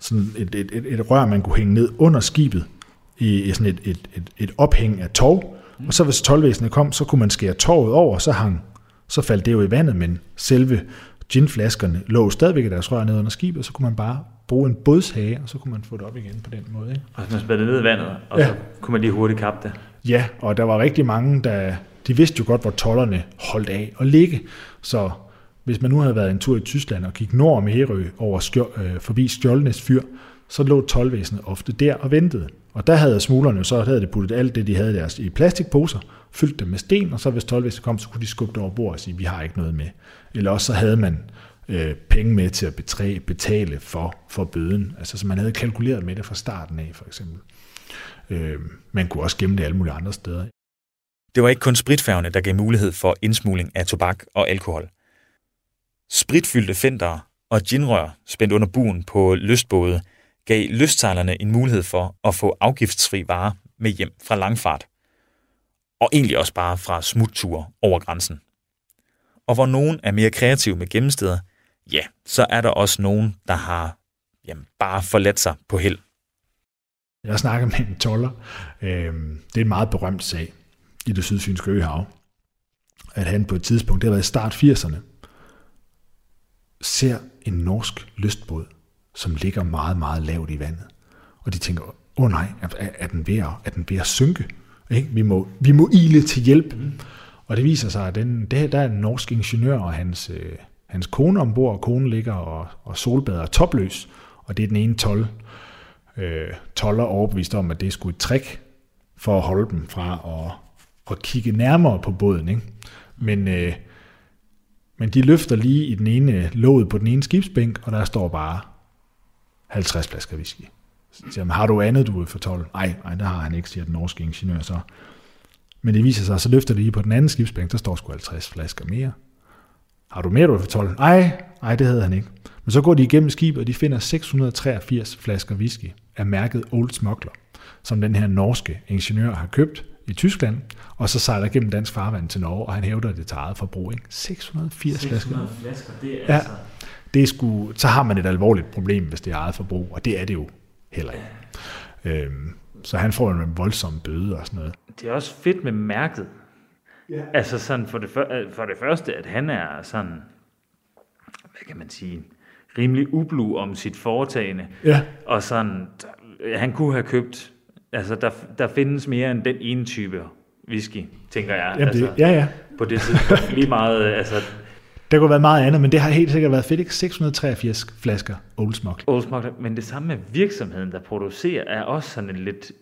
Speaker 2: sådan et, et, et, et rør, man kunne hænge ned under skibet, i, sådan et, et, et, et ophæng af tov, og så hvis tolvvæsenet kom, så kunne man skære torvet over, så hang så faldt det jo i vandet, men selve ginflaskerne lå stadigvæk i deres rør ned under skibet, så kunne man bare bruge en bådshage, og så kunne man få det op igen på den måde. Ikke?
Speaker 3: Og så man spændte ned i vandet, og ja. så kunne man lige hurtigt kappe det.
Speaker 2: Ja, og der var rigtig mange, der de vidste jo godt, hvor tollerne holdt af at ligge. Så hvis man nu havde været en tur i Tyskland og gik nord om Herø over skjol, øh, forbi Skjoldnes fyr, så lå tolvvæsenet ofte der og ventede. Og der havde smuglerne så havde de puttet alt det, de havde deres i plastikposer, fyldt dem med sten, og så hvis tolvvæsenet kom, så kunne de skubbe det over bord og sige, vi har ikke noget med. Eller også så havde man øh, penge med til at betræ, betale for, for bøden. Altså så man havde kalkuleret med det fra starten af, for eksempel. Øh, man kunne også gemme det alle mulige andre steder.
Speaker 1: Det var ikke kun spritfærgerne, der gav mulighed for indsmugling af tobak og alkohol. Spritfyldte fenter og ginrør spændt under buen på lystbåde gav lystsejlerne en mulighed for at få afgiftsfri varer med hjem fra langfart. Og egentlig også bare fra smutture over grænsen. Og hvor nogen er mere kreative med gemmesteder, ja, så er der også nogen, der har jamen, bare forladt sig på held.
Speaker 2: Jeg snakker med en toller. Øhm, det er en meget berømt sag i det sydfynske øhav, at han på et tidspunkt, det har været i start 80'erne, ser en norsk lystbåd som ligger meget, meget lavt i vandet. Og de tænker, åh oh, nej, er, er, den ved at, er den ved at synke? Ikke? Vi, må, vi må ile til hjælp. Mm. Og det viser sig, at den, det, der er en norsk ingeniør og hans, øh, hans kone ombord, og konen ligger og, og solbader topløs. Og det er den ene 12, øh, toller overbevist om, at det skulle et trick for at holde dem fra at, at kigge nærmere på båden. Ikke? Men, øh, men de løfter lige i den ene låget på den ene skibsbænk, og der står bare 50 flasker whisky. Så siger han, har du andet, du vil for 12? Nej, nej, det har han ikke, siger den norske ingeniør så. Men det viser sig, så løfter det lige på den anden skibsbænk, der står sgu 50 flasker mere. Har du mere, du vil for 12? Nej, nej, det havde han ikke. Men så går de igennem skibet, og de finder 683 flasker whisky af mærket Old Smuggler, som den her norske ingeniør har købt i Tyskland, og så sejler gennem dansk farvand til Norge, og han hævder det til eget forbrug. Ikke? 680
Speaker 3: 600
Speaker 2: flasker.
Speaker 3: flasker, det er ja. altså
Speaker 2: det er sgu, så har man et alvorligt problem, hvis det er eget forbrug, og det er det jo heller ikke. Øhm, så han får en voldsom bøde og sådan noget.
Speaker 3: Det er også fedt med mærket. Ja. Altså sådan for det, for det første, at han er sådan, hvad kan man sige, rimelig ublu om sit foretagende.
Speaker 2: Ja.
Speaker 3: Og sådan, han kunne have købt, altså der, der findes mere end den ene type whisky, tænker jeg.
Speaker 2: Jamen,
Speaker 3: altså,
Speaker 2: det, ja, ja.
Speaker 3: På det tidspunkt. Lige meget, altså
Speaker 2: der kunne være meget andet, men det har helt sikkert været fedt, ikke? 683 flasker Old Smuggler.
Speaker 3: Old Smuggler, men det samme med virksomheden, der producerer, er også sådan en lidt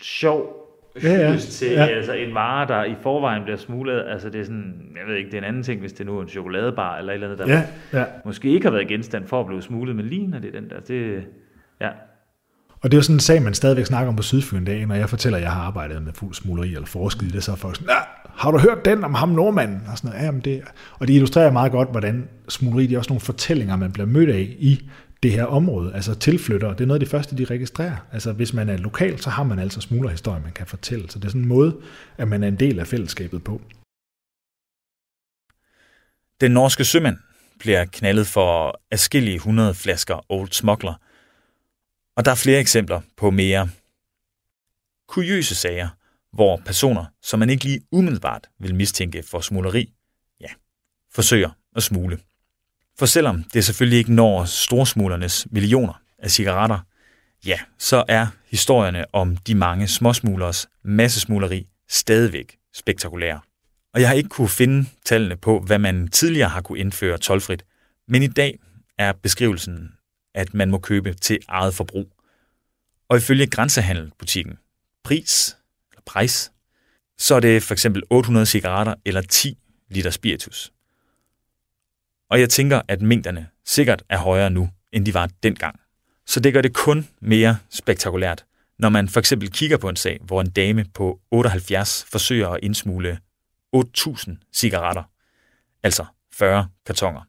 Speaker 3: sjov ja, ja. til ja. altså en vare, der i forvejen bliver smuglet. Altså det er sådan, jeg ved ikke, det er en anden ting, hvis det nu er en chokoladebar eller et eller andet, der
Speaker 2: ja, ja.
Speaker 3: måske ikke har været genstand for at blive smuglet, men lige når det er den der, det, ja.
Speaker 2: Og det er jo sådan en sag, man stadigvæk snakker om på Sydfyn dag, når jeg fortæller, at jeg har arbejdet med fuld smuleri eller forsket i det, så er folk sådan, har du hørt den om ham nordmanden? Og, sådan noget. Ja, men det, og det illustrerer meget godt, hvordan smuleri, det er også nogle fortællinger, man bliver mødt af i det her område. Altså tilflyttere, det er noget af det første, de registrerer. Altså hvis man er lokal, så har man altså smuglerhistorier, man kan fortælle. Så det er sådan en måde, at man er en del af fællesskabet på.
Speaker 1: Den norske sømand bliver knaldet for afskillige 100 flasker Old Smuggler – og der er flere eksempler på mere kuriøse sager, hvor personer, som man ikke lige umiddelbart vil mistænke for smugleri, ja, forsøger at smule. For selvom det selvfølgelig ikke når storsmuglernes millioner af cigaretter, ja, så er historierne om de mange småsmuglers massesmugleri stadigvæk spektakulære. Og jeg har ikke kunne finde tallene på, hvad man tidligere har kunne indføre tolfrit, men i dag er beskrivelsen, at man må købe til eget forbrug. Og ifølge grænsehandelbutikken pris, eller pris, så er det for eksempel 800 cigaretter eller 10 liter spiritus. Og jeg tænker, at mængderne sikkert er højere nu, end de var dengang. Så det gør det kun mere spektakulært, når man for eksempel kigger på en sag, hvor en dame på 78 forsøger at indsmule 8.000 cigaretter, altså 40 kartonger.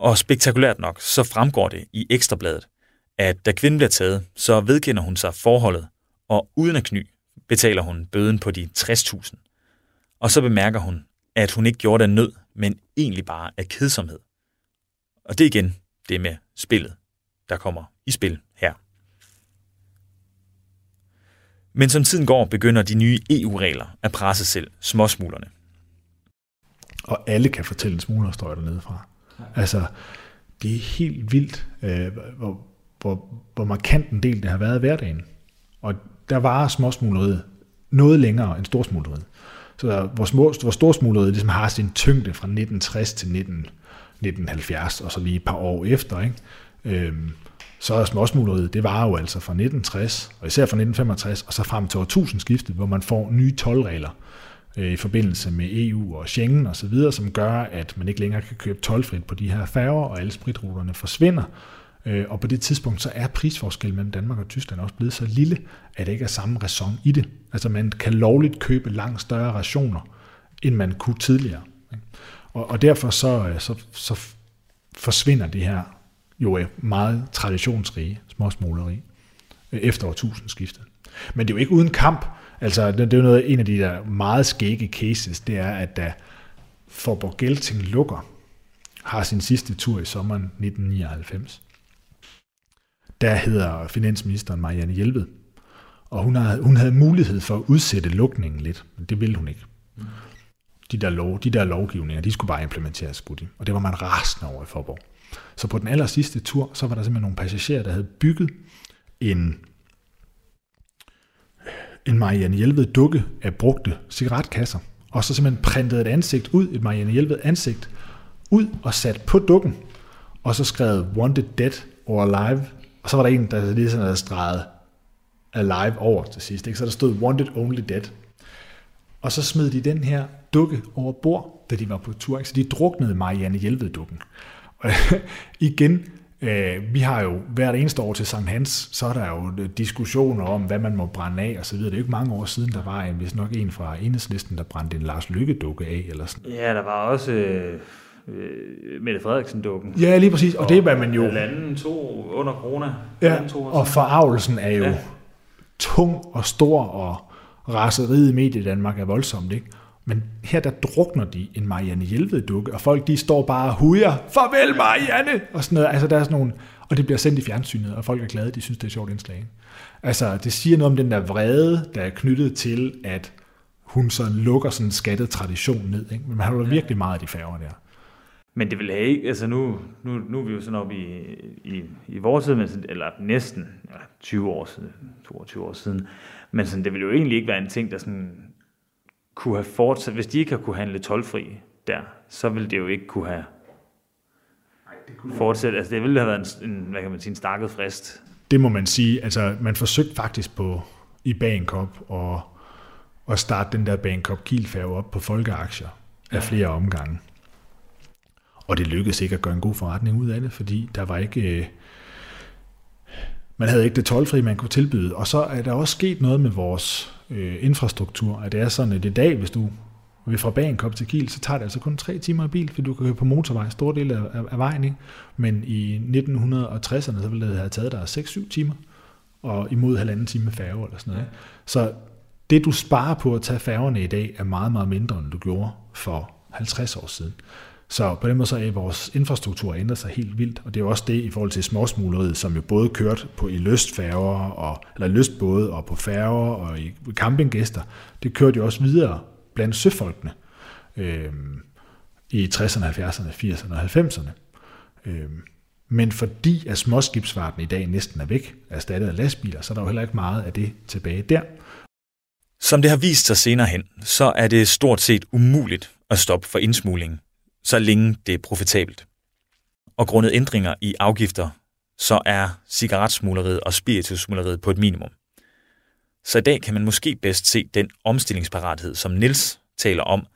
Speaker 1: Og spektakulært nok, så fremgår det i Ekstrabladet, at da kvinden bliver taget, så vedkender hun sig forholdet, og uden at kny betaler hun bøden på de 60.000. Og så bemærker hun, at hun ikke gjorde det af nød, men egentlig bare af kedsomhed. Og det er igen det med spillet, der kommer i spil her. Men som tiden går, begynder de nye EU-regler at presse selv småsmuglerne.
Speaker 2: Og alle kan fortælle en smuglerstøj dernede fra. Altså, det er helt vildt, øh, hvor, hvor, hvor markant en del det har været i hverdagen. Og der var småsmugleriet noget længere end storsmugleriet. Så hvor, små, hvor storsmugleriet ligesom har sin tyngde fra 1960 til 19, 1970, og så lige et par år efter, ikke? Øhm, så er småsmugleriet, det var jo altså fra 1960, og især fra 1965, og så frem til årtusindskiftet, hvor man får nye tolvregler Øh, i forbindelse med EU og Schengen og så videre, som gør, at man ikke længere kan købe tolvfrit på de her færger, og alle spritruterne forsvinder. Øh, og på det tidspunkt, så er prisforskellen mellem Danmark og Tyskland også blevet så lille, at det ikke er samme ræson i det. Altså man kan lovligt købe langt større rationer, end man kunne tidligere. Og, og derfor så, øh, så, så forsvinder det her jo er meget traditionsrige småsmåleri efter årtusindskiftet. Men det er jo ikke uden kamp. Altså, det er jo noget, en af de der meget skægge cases, det er, at da Forborg Gelting lukker, har sin sidste tur i sommeren 1999. Der hedder finansministeren Marianne Hjelved, og hun havde, hun havde mulighed for at udsætte lukningen lidt, men det ville hun ikke. De der, lov, de der lovgivninger, de skulle bare implementeres, skulle de. Og det var man rasende over i Forborg. Så på den aller sidste tur, så var der simpelthen nogle passagerer, der havde bygget en, en Marianne Hjelved dukke af brugte cigaretkasser, og så simpelthen printet et ansigt ud, et Marianne Hjelved ansigt, ud og sat på dukken, og så skrevet Wanted Dead or Alive, og så var der en, der lige sådan havde streget Alive over til sidst, ikke? så der stod Wanted Only Dead. Og så smed de den her dukke over bord, da de var på tur, ikke? så de druknede Marianne Hjelved-dukken. Og igen, øh, vi har jo hvert eneste år til Sankt Hans, så er der jo diskussioner om, hvad man må brænde af og så videre. Det er jo ikke mange år siden, der var en, hvis nok en fra enhedslisten, der brændte en Lars Lykke-dukke af. Eller sådan.
Speaker 3: Ja, der var også øh, øh Mette Frederiksen-dukken.
Speaker 2: Ja, lige præcis. Og, og det er, hvad man jo...
Speaker 3: Landen to under corona.
Speaker 2: Ja, to og forarvelsen er jo ja. tung og stor, og raseriet i medie Danmark er voldsomt, ikke? Men her der drukner de en Marianne Hjelved dukke, og folk de står bare og hujer, farvel Marianne, og sådan noget. Altså der er sådan nogle, og det bliver sendt i fjernsynet, og folk er glade, de synes det er et sjovt indslag. Altså det siger noget om den der vrede, der er knyttet til, at hun så lukker sådan en skattet tradition ned. Ikke? Men man har jo ja. virkelig meget af de færger der.
Speaker 3: Men det vil have ikke, altså nu, nu, nu er vi jo sådan oppe i, i, i vores tid, eller næsten ja, 20 år siden, 22 år siden, men sådan, det vil jo egentlig ikke være en ting, der sådan kunne have fortsat, hvis de ikke har kunne handle tolvfri der, så ville det jo ikke kunne have fortsat. Altså det ville have været en, en hvad kan man sige, en stakket frist.
Speaker 2: Det må man sige. Altså man forsøgte faktisk på i Bankop og at starte den der Bankop Kielfærge op på folkeaktier af ja. flere omgange. Og det lykkedes ikke at gøre en god forretning ud af det, fordi der var ikke... Man havde ikke det tolvfri, man kunne tilbyde. Og så er der også sket noget med vores øh, infrastruktur, at det er sådan, at i dag, hvis du vil fra Bagenkop til Kiel, så tager det altså kun tre timer i bil, fordi du kan køre på motorvej, stor del af, af, af vejen. Ikke? Men i 1960'erne, så ville det have taget dig 6-7 timer, og imod halvanden time med færge eller sådan noget. Ja. Så det, du sparer på at tage færgerne i dag, er meget, meget mindre, end du gjorde for 50 år siden. Så på den måde så er vores infrastruktur ændret sig helt vildt, og det er jo også det i forhold til småsmugleriet, som jo både kørte på i lystfærger, og, eller lystbåde og på færger og i campinggæster, det kørte jo også videre blandt søfolkene øh, i 60'erne, 70'erne, 80'erne og 90'erne. Øh, men fordi at småskibsfarten i dag næsten er væk, erstattet af lastbiler, så er der jo heller ikke meget af det tilbage der.
Speaker 1: Som det har vist sig senere hen, så er det stort set umuligt at stoppe for indsmuglingen så længe det er profitabelt. Og grundet ændringer i afgifter, så er cigaretsmugleriet og spiritussmugleriet på et minimum. Så i dag kan man måske bedst se den omstillingsparathed, som Nils taler om,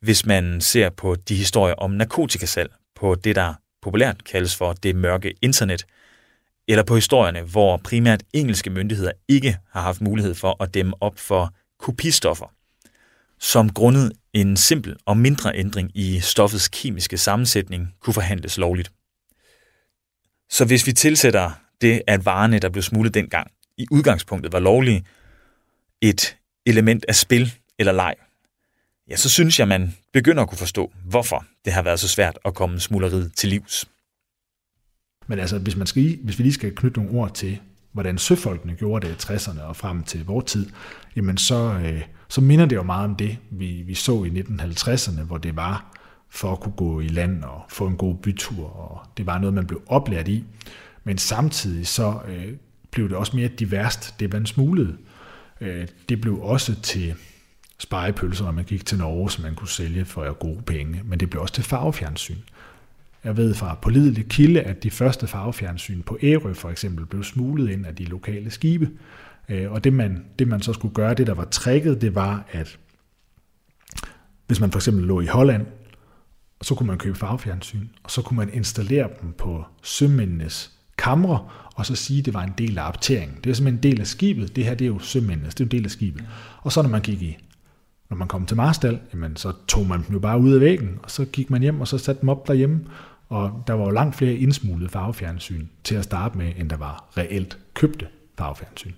Speaker 1: hvis man ser på de historier om narkotikasalg på det, der populært kaldes for det mørke internet, eller på historierne, hvor primært engelske myndigheder ikke har haft mulighed for at dæmme op for kopistoffer, som grundet en simpel og mindre ændring i stoffets kemiske sammensætning kunne forhandles lovligt. Så hvis vi tilsætter det, at varerne, der blev smuglet dengang, i udgangspunktet var lovlige, et element af spil eller leg, ja, så synes jeg, man begynder at kunne forstå, hvorfor det har været så svært at komme smugleriet til livs.
Speaker 2: Men altså, hvis, man skal, hvis vi lige skal knytte nogle ord til, hvordan søfolkene gjorde det i 60'erne og frem til vores tid, jamen så, øh, så minder det jo meget om det, vi, vi så i 1950'erne, hvor det var for at kunne gå i land og få en god bytur, og det var noget, man blev oplært i. Men samtidig så øh, blev det også mere diverst, det man smuglede. Øh, det blev også til spejepølser, når man gik til Norge, som man kunne sælge for gode penge, men det blev også til farvefjernsyn. Jeg ved fra pålidelig kilde, at de første farvefjernsyn på Ærø for eksempel blev smuglet ind af de lokale skibe. Øh, og det man, det man så skulle gøre, det der var tricket, det var, at hvis man for eksempel lå i Holland, så kunne man købe farvefjernsyn, og så kunne man installere dem på sømændenes kamre, og så sige, at det var en del af apteringen. Det er simpelthen en del af skibet. Det her det er jo sømændenes, det er en del af skibet. Og så når man gik i når man kom til Marstal, jamen, så tog man dem jo bare ud af væggen, og så gik man hjem, og så satte dem op derhjemme, og der var jo langt flere indsmuglede farvefjernsyn til at starte med, end der var reelt købte farvefjernsyn.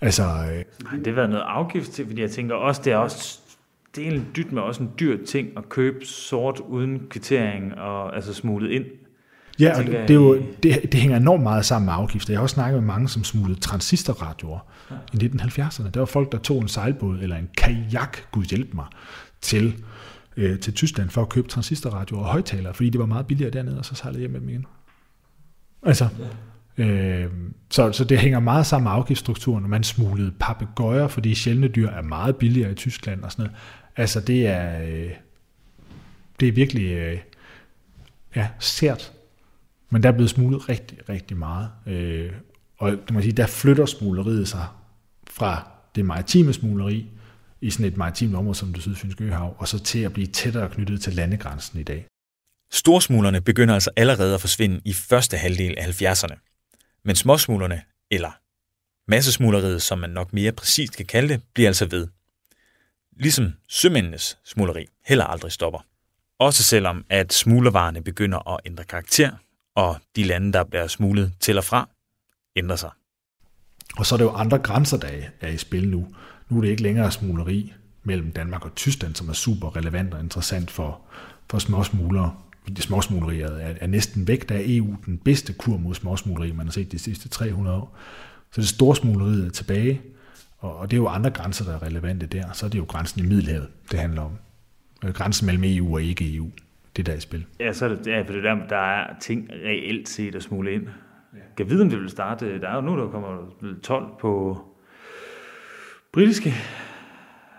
Speaker 2: Altså, øh,
Speaker 3: det var noget afgift til, fordi jeg tænker også, det er også det er en dyt med også en dyr ting at købe sort uden kvittering og altså smuglet ind.
Speaker 2: Ja, og det, det, er jo, det, det hænger enormt meget sammen med afgifter. Jeg har også snakket med mange, som smuglede transistorradioer ja. i 1970'erne. Der var folk, der tog en sejlbåd eller en kajak, gud hjælp mig, til, øh, til Tyskland for at købe transistorradioer og højtalere, fordi det var meget billigere dernede, og så sejlede hjem med dem igen. Altså, ja øh, så, så det hænger meget sammen med afgiftsstrukturen, når man smuglede papegøjer, fordi sjældne dyr er meget billigere i Tyskland og sådan noget. Altså, det er, øh, det er virkelig øh, ja, sært men der er blevet smuglet rigtig, rigtig meget. Øh, og det må sige, der flytter smugleriet sig fra det maritime smugleri i sådan et maritimt område som det sydfynske øhav, og så til at blive tættere knyttet til landegrænsen i dag.
Speaker 1: Storsmuglerne begynder altså allerede at forsvinde i første halvdel af 70'erne. Men småsmuglerne, eller massesmugleriet, som man nok mere præcist kan kalde det, bliver altså ved. Ligesom sømændenes smugleri heller aldrig stopper. Også selvom at smuglervarerne begynder at ændre karakter, og de lande, der bliver smuglet til og fra, ændrer sig.
Speaker 2: Og så er det jo andre grænser, der er i spil nu. Nu er det ikke længere smugleri mellem Danmark og Tyskland, som er super relevant og interessant for, for småsmuglere. Småsmugleriet er, er næsten væk. Der er EU den bedste kur mod småsmugleri, man har set de sidste 300 år. Så det store smugleriet er tilbage, og, og det er jo andre grænser, der er relevante der. Så er det jo grænsen i Middelhavet, det handler om. Øh, grænsen mellem EU og ikke EU det der i spil.
Speaker 3: Ja, så er det, ja, for det der, der er ting reelt set at smule ind. Ja. Kan vide, om det vil starte. Der er jo nu, der kommer 12 på britiske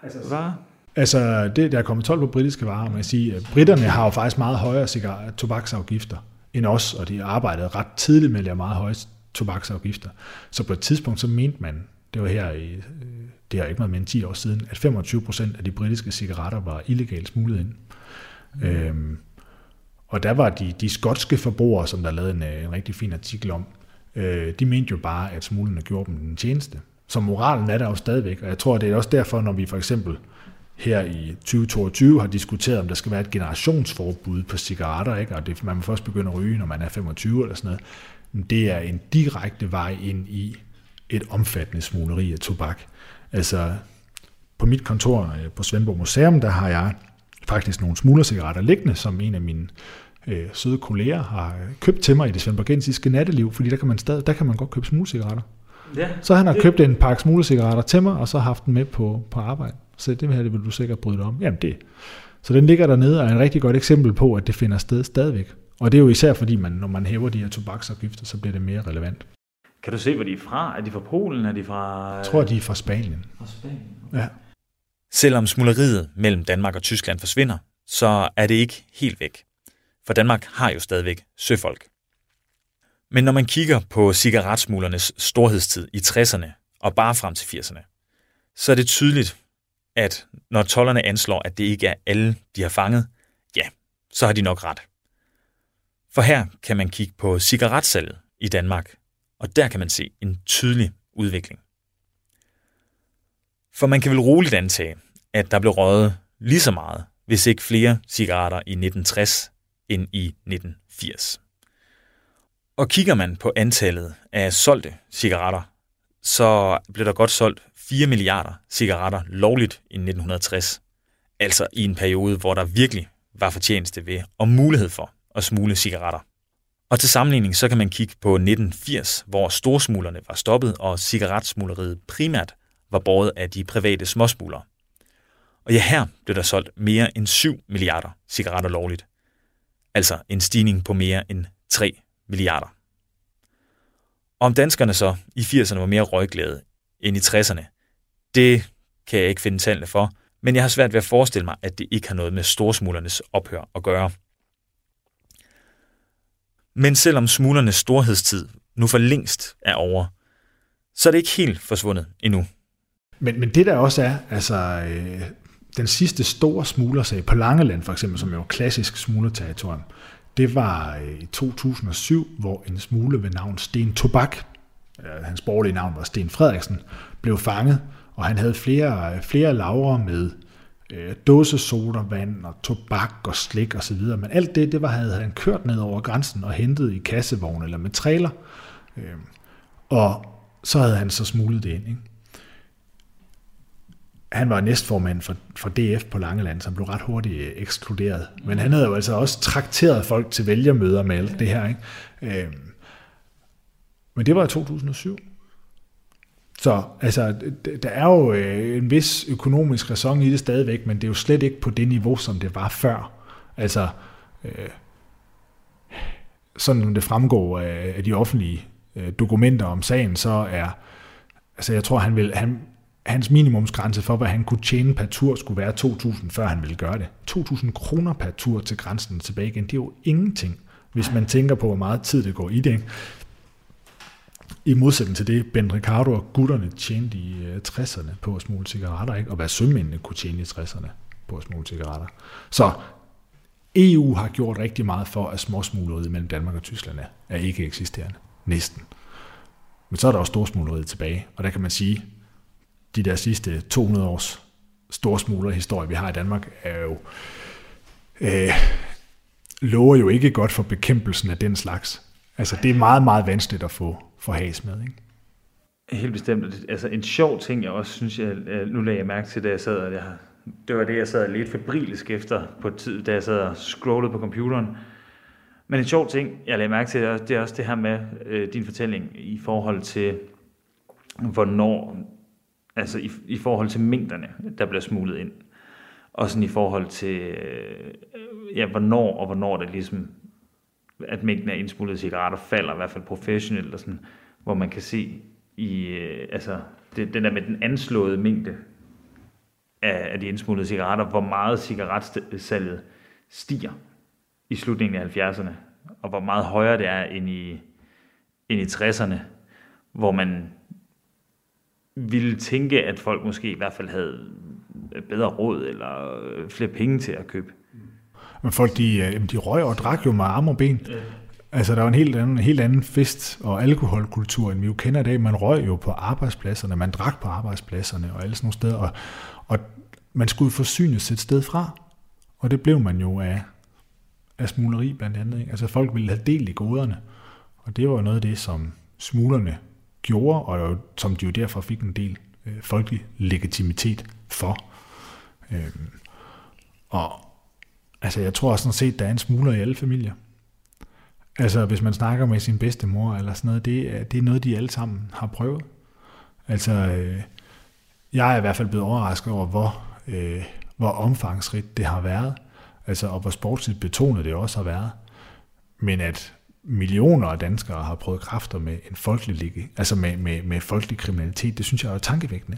Speaker 3: altså, varer.
Speaker 2: Altså, det, der er kommet 12 på britiske varer, man sige, at britterne har jo faktisk meget højere cigar, tobaksafgifter end os, og de arbejdede ret tidligt med at lave meget høje tobaksafgifter. Så på et tidspunkt, så mente man, det var her i, det er ikke meget mere end 10 år siden, at 25 procent af de britiske cigaretter var illegalt smuglet ind. Mm. Øhm, og der var de, de skotske forbrugere, som der lavede en, øh, en rigtig fin artikel om, øh, de mente jo bare, at smuglerne gjorde dem den tjeneste. Så moralen er der jo stadigvæk, og jeg tror, det er også derfor, når vi for eksempel her i 2022 har diskuteret, om der skal være et generationsforbud på cigaretter, ikke? og det, man må først begynde at ryge, når man er 25 eller sådan noget. Men det er en direkte vej ind i et omfattende smugleri af tobak. Altså, på mit kontor øh, på Svendborg Museum, der har jeg faktisk nogle smuglercigaretter liggende, som en af mine øh, søde kolleger har købt til mig i det svendborgensiske natteliv, fordi der kan man, stadig, der kan man godt købe smuglercigaretter.
Speaker 3: Ja,
Speaker 2: Så han har købt en pakke smuglercigaretter til mig, og så haft den med på, på arbejde. Så det her det vil du sikkert bryde dig om. Jamen det. Så den ligger dernede og er et rigtig godt eksempel på, at det finder sted stadigvæk. Og det er jo især fordi, man, når man hæver de her tobaksafgifter, så bliver det mere relevant.
Speaker 3: Kan du se, hvor de er fra? Er de fra Polen? Er de fra...
Speaker 2: Jeg tror, de er fra Spanien.
Speaker 3: fra Spanien?
Speaker 2: Ja.
Speaker 1: Selvom smugleriet mellem Danmark og Tyskland forsvinder, så er det ikke helt væk. For Danmark har jo stadigvæk søfolk. Men når man kigger på cigaretsmuglernes storhedstid i 60'erne og bare frem til 80'erne, så er det tydeligt, at når tollerne anslår, at det ikke er alle, de har fanget, ja, så har de nok ret. For her kan man kigge på cigaretsalget i Danmark, og der kan man se en tydelig udvikling. For man kan vel roligt antage, at der blev røget lige så meget, hvis ikke flere cigaretter i 1960 end i 1980. Og kigger man på antallet af solgte cigaretter, så blev der godt solgt 4 milliarder cigaretter lovligt i 1960. Altså i en periode, hvor der virkelig var fortjeneste ved og mulighed for at smule cigaretter. Og til sammenligning så kan man kigge på 1980, hvor storsmuglerne var stoppet, og cigaretsmugleriet primært var båret af de private småsmuglere. Og ja, her blev der solgt mere end 7 milliarder cigaretter lovligt. Altså en stigning på mere end 3 milliarder. Og om danskerne så i 80'erne var mere røgglade end i 60'erne, det kan jeg ikke finde tallene for, men jeg har svært ved at forestille mig, at det ikke har noget med storsmuglernes ophør at gøre. Men selvom smuglernes storhedstid nu for længst er over, så er det ikke helt forsvundet endnu.
Speaker 2: Men, men det der også er, altså øh, den sidste store smuglersag på Langeland for eksempel, som jo er klassisk smuglerterritorium, det var øh, i 2007, hvor en smugler ved navn Sten Tobak, øh, hans borgerlige navn var Sten Frederiksen, blev fanget, og han havde flere, flere lavere med øh, dåsesodavand og tobak og slik osv. Men alt det, det var, havde han kørt ned over grænsen og hentet i kassevogn eller med trailer. Øh, og så havde han så smuglet det ind. Ikke? Han var næstformand for, for DF på Langeland, som blev ret hurtigt øh, ekskluderet. Men han havde jo altså også trakteret folk til vælgermøder med alt det her. Ikke? Øh, men det var i 2007. Så altså, der er jo øh, en vis økonomisk ræson i det stadigvæk, men det er jo slet ikke på det niveau, som det var før. Altså, øh, sådan det fremgår af, af de offentlige øh, dokumenter om sagen, så er, altså jeg tror, han vil, han, hans minimumsgrænse for, hvad han kunne tjene per tur, skulle være 2.000, før han ville gøre det. 2.000 kroner per tur til grænsen tilbage igen, det er jo ingenting, hvis man tænker på, hvor meget tid det går i det. Ikke? I modsætning til det, Ben Ricardo og gutterne tjente i øh, 60'erne på at smule cigaretter, ikke? og hvad sømændene kunne tjene i 60'erne på at smule cigaretter. Så EU har gjort rigtig meget for, at småsmugleriet mellem Danmark og Tyskland er, er ikke eksisterende. Næsten. Men så er der også storsmugleriet tilbage, og der kan man sige, de der sidste 200 års storsmuglerhistorie, vi har i Danmark, er jo, øh, lover jo ikke godt for bekæmpelsen af den slags. Altså, det er meget, meget vanskeligt at få, for has med, ikke?
Speaker 3: Helt bestemt. Altså en sjov ting, jeg også synes, jeg, nu lagde jeg mærke til, da jeg sad, at jeg, det var det, jeg sad lidt febrilsk efter på tid, da jeg sad og scrollede på computeren. Men en sjov ting, jeg lagde mærke til, det er også det her med øh, din fortælling i forhold til, hvornår, altså i, i forhold til mængderne, der bliver smuglet ind. Og sådan i forhold til, øh, ja, hvornår og hvornår det ligesom at mængden af indsmuglede cigaretter falder, i hvert fald professionelt, og sådan, hvor man kan se i, øh, altså, det, den der med den anslåede mængde af, af de indsmuglede cigaretter, hvor meget cigaretsalget stiger i slutningen af 70'erne, og hvor meget højere det er end i, end i 60'erne, hvor man ville tænke, at folk måske i hvert fald havde bedre råd eller flere penge til at købe
Speaker 2: men folk, de, øh, de røg og drak jo med arme og ben. Ja. Altså, der var en helt anden, helt anden fest- og alkoholkultur, end vi jo kender i dag. Man røg jo på arbejdspladserne, man drak på arbejdspladserne og alle sådan nogle steder. Og, og man skulle forsynes et sted fra. Og det blev man jo af, af smugleri blandt andet. Ikke? Altså, folk ville have del i goderne. Og det var noget af det, som smuglerne gjorde, og som de jo derfor fik en del øh, folkelig legitimitet for. Øhm, og Altså, jeg tror sådan set, der er en smugler i alle familier. Altså, hvis man snakker med sin bedstemor eller sådan noget, det er, det er noget, de alle sammen har prøvet. Altså, øh, jeg er i hvert fald blevet overrasket over, hvor, øh, hvor omfangsrigt det har været. Altså, og hvor sportsligt betonet det også har været. Men at millioner af danskere har prøvet kræfter med en folkelig, altså med, med, med folkelig kriminalitet, det synes jeg er tankevækkende.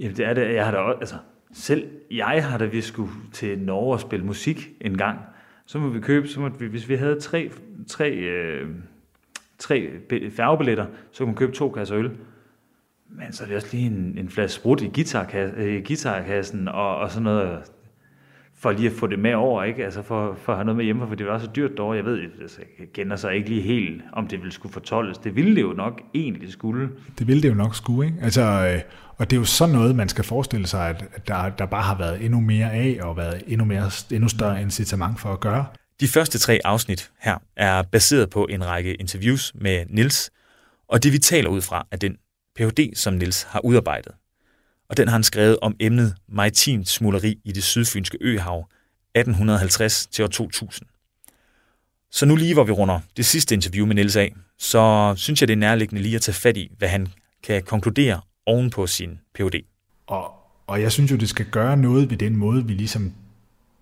Speaker 3: Jamen det er det. Jeg har da også, altså, selv jeg har da vi skulle til Norge og spille musik en gang. Så må vi købe, så måtte vi, hvis vi havde tre, tre, øh, tre færgebilletter, så kunne man købe to kasser øl. Men så er det også lige en, en flaske sprut i guitarkassen, i øh, guitarkassen og, og sådan noget for lige at få det med over, ikke? Altså for, for at have noget med hjemme, for det var så dyrt derovre. Jeg ved, altså, jeg kender sig ikke lige helt, om det ville skulle fortolles. Det ville det jo nok egentlig skulle.
Speaker 2: Det ville det jo nok skulle, ikke? Altså, øh, og det er jo sådan noget, man skal forestille sig, at der, der bare har været endnu mere af, og været endnu, mere, endnu større incitament for at gøre.
Speaker 1: De første tre afsnit her er baseret på en række interviews med Nils, og det vi taler ud fra er den Ph.D., som Nils har udarbejdet og den har han skrevet om emnet maritimt smuleri i det sydfynske øhav 1850 til år 2000. Så nu lige hvor vi runder det sidste interview med Niels af, så synes jeg det er nærliggende lige at tage fat i, hvad han kan konkludere oven på sin Ph.D.
Speaker 2: Og, og jeg synes jo, det skal gøre noget ved den måde, vi ligesom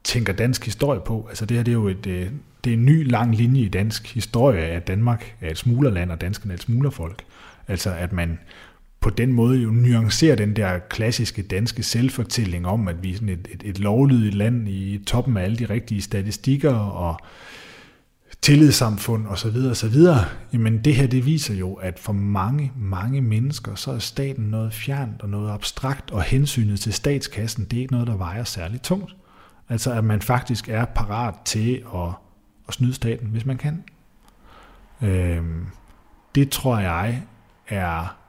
Speaker 2: tænker dansk historie på. Altså det her det er jo et, øh, det er en ny lang linje i dansk historie, at Danmark er et smuglerland, og danskerne er et smuglerfolk. Altså at man på den måde jo nuancerer den der klassiske danske selvfortælling om, at vi er sådan et, et, et lovlydigt land i toppen af alle de rigtige statistikker og tillidssamfund osv. osv. Jamen det her, det viser jo, at for mange, mange mennesker, så er staten noget fjernt og noget abstrakt, og hensynet til statskassen, det er ikke noget, der vejer særligt tungt. Altså at man faktisk er parat til at, at snyde staten, hvis man kan. Øhm, det tror jeg er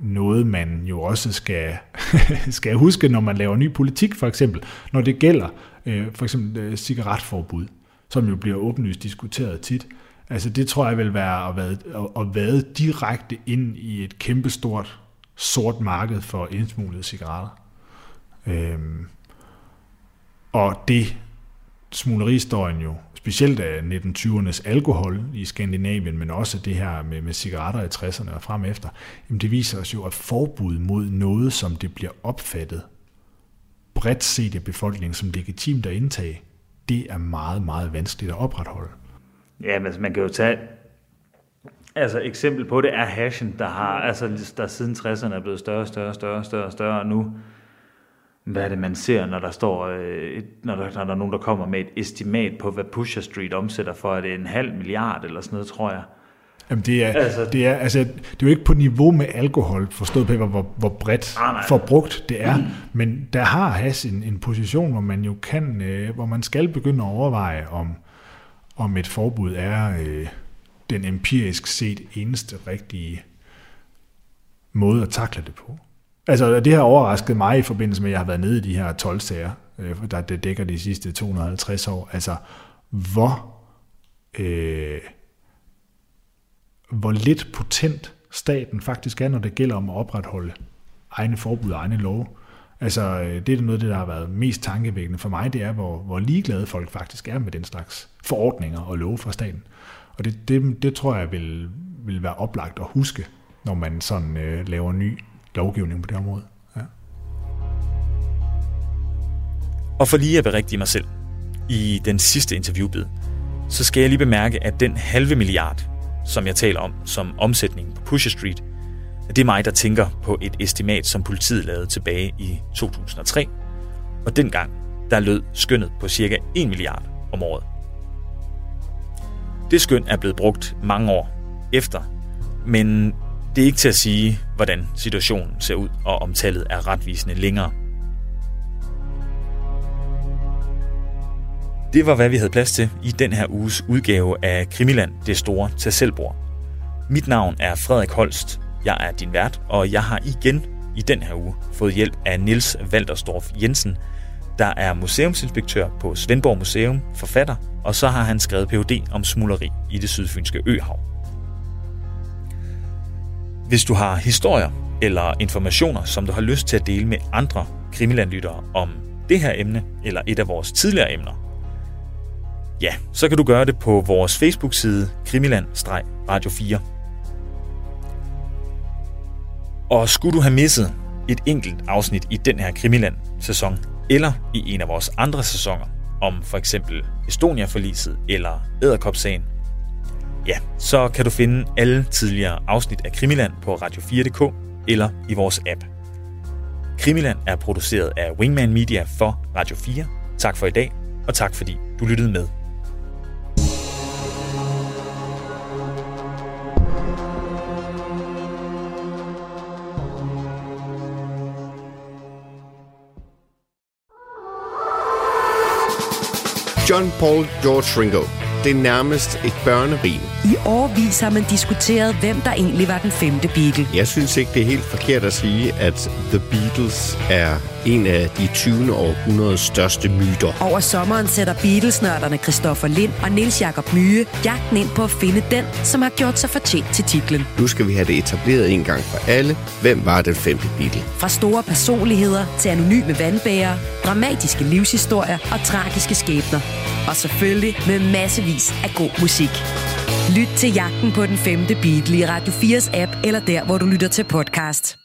Speaker 2: noget, man jo også skal, skal huske, når man laver ny politik, for eksempel, når det gælder øh, for eksempel øh, cigaretforbud, som jo bliver åbenlyst diskuteret tit. Altså det tror jeg vil være at være, at være direkte ind i et kæmpestort sort marked for indsmuglede cigaretter. Øhm, og det smuglerhistorien jo specielt af 1920'ernes alkohol i Skandinavien, men også det her med, med cigaretter i 60'erne og frem efter, jamen det viser os jo, at forbud mod noget, som det bliver opfattet bredt set af befolkningen som legitimt at indtage, det er meget, meget vanskeligt at opretholde.
Speaker 3: Ja, men altså, man kan jo tage Altså eksempel på det er hashen, der har, altså der siden 60'erne er blevet større, større, større, større, større, og nu hvad er det, man ser, når der står, øh, når, der, når der er nogen, der kommer med et estimat på, hvad Pusher Street omsætter for, er det en halv milliard eller sådan noget, tror jeg.
Speaker 2: Jamen det er, altså, det er, altså, det er jo ikke på niveau med alkohol, forstået på, hvor, hvor bredt ah, forbrugt det er, mm. men der har has en, en position, hvor man jo kan, øh, hvor man skal begynde at overveje, om, om et forbud er øh, den empirisk set eneste rigtige måde at takle det på. Altså, det har overrasket mig i forbindelse med, at jeg har været nede i de her 12 sager, øh, der det dækker de sidste 250 år. Altså, hvor, øh, hvor lidt potent staten faktisk er, når det gælder om at opretholde egne forbud og egne love. Altså, øh, det er noget af det, der har været mest tankevækkende for mig, det er, hvor, hvor ligeglade folk faktisk er med den slags forordninger og love fra staten. Og det, det, det tror jeg vil, vil være oplagt at huske, når man sådan øh, laver ny lovgivning på det område. Ja.
Speaker 1: Og for lige at berigtige mig selv, i den sidste interviewbid, så skal jeg lige bemærke, at den halve milliard, som jeg taler om som omsætning på Pusher Street, det er mig, der tænker på et estimat, som politiet lavede tilbage i 2003. Og dengang, der lød skønnet på cirka 1 milliard om året. Det skøn er blevet brugt mange år efter, men det er ikke til at sige, hvordan situationen ser ud, og om tallet er retvisende længere. Det var, hvad vi havde plads til i den her uges udgave af Krimiland, det store til selvbord. Mit navn er Frederik Holst. Jeg er din vært, og jeg har igen i den her uge fået hjælp af Nils Walterstorff Jensen, der er museumsinspektør på Svendborg Museum, forfatter, og så har han skrevet Ph.D. om smuleri i det sydfynske øhav. Hvis du har historier eller informationer, som du har lyst til at dele med andre krimilandlyttere om det her emne eller et af vores tidligere emner, Ja, så kan du gøre det på vores Facebook-side Krimiland-Radio 4. Og skulle du have misset et enkelt afsnit i den her Krimiland-sæson, eller i en af vores andre sæsoner, om for eksempel Estonia-forliset eller Æderkopsagen, ja, så kan du finde alle tidligere afsnit af Krimiland på radio4.dk eller i vores app. Krimiland er produceret af Wingman Media for Radio 4. Tak for i dag, og tak fordi du lyttede med.
Speaker 4: John Paul George Ringo. Det er nærmest et børnerim.
Speaker 5: I årvis har man diskuteret, hvem der egentlig var den femte Beatle.
Speaker 4: Jeg synes ikke, det er helt forkert at sige, at The Beatles er en af de 20. århundredes største myter.
Speaker 5: Over sommeren sætter Beatles-nørderne Christoffer Lind og Niels Jakob Myge jagten ind på at finde den, som har gjort sig fortjent til titlen.
Speaker 4: Nu skal vi have det etableret en gang for alle. Hvem var den femte Beatle?
Speaker 5: Fra store personligheder til anonyme vandbærere, dramatiske livshistorier og tragiske skæbner. Og selvfølgelig med massevis af god musik. Lyt til jagten på den femte Beatle i Radio 4's app eller der, hvor du lytter til podcast.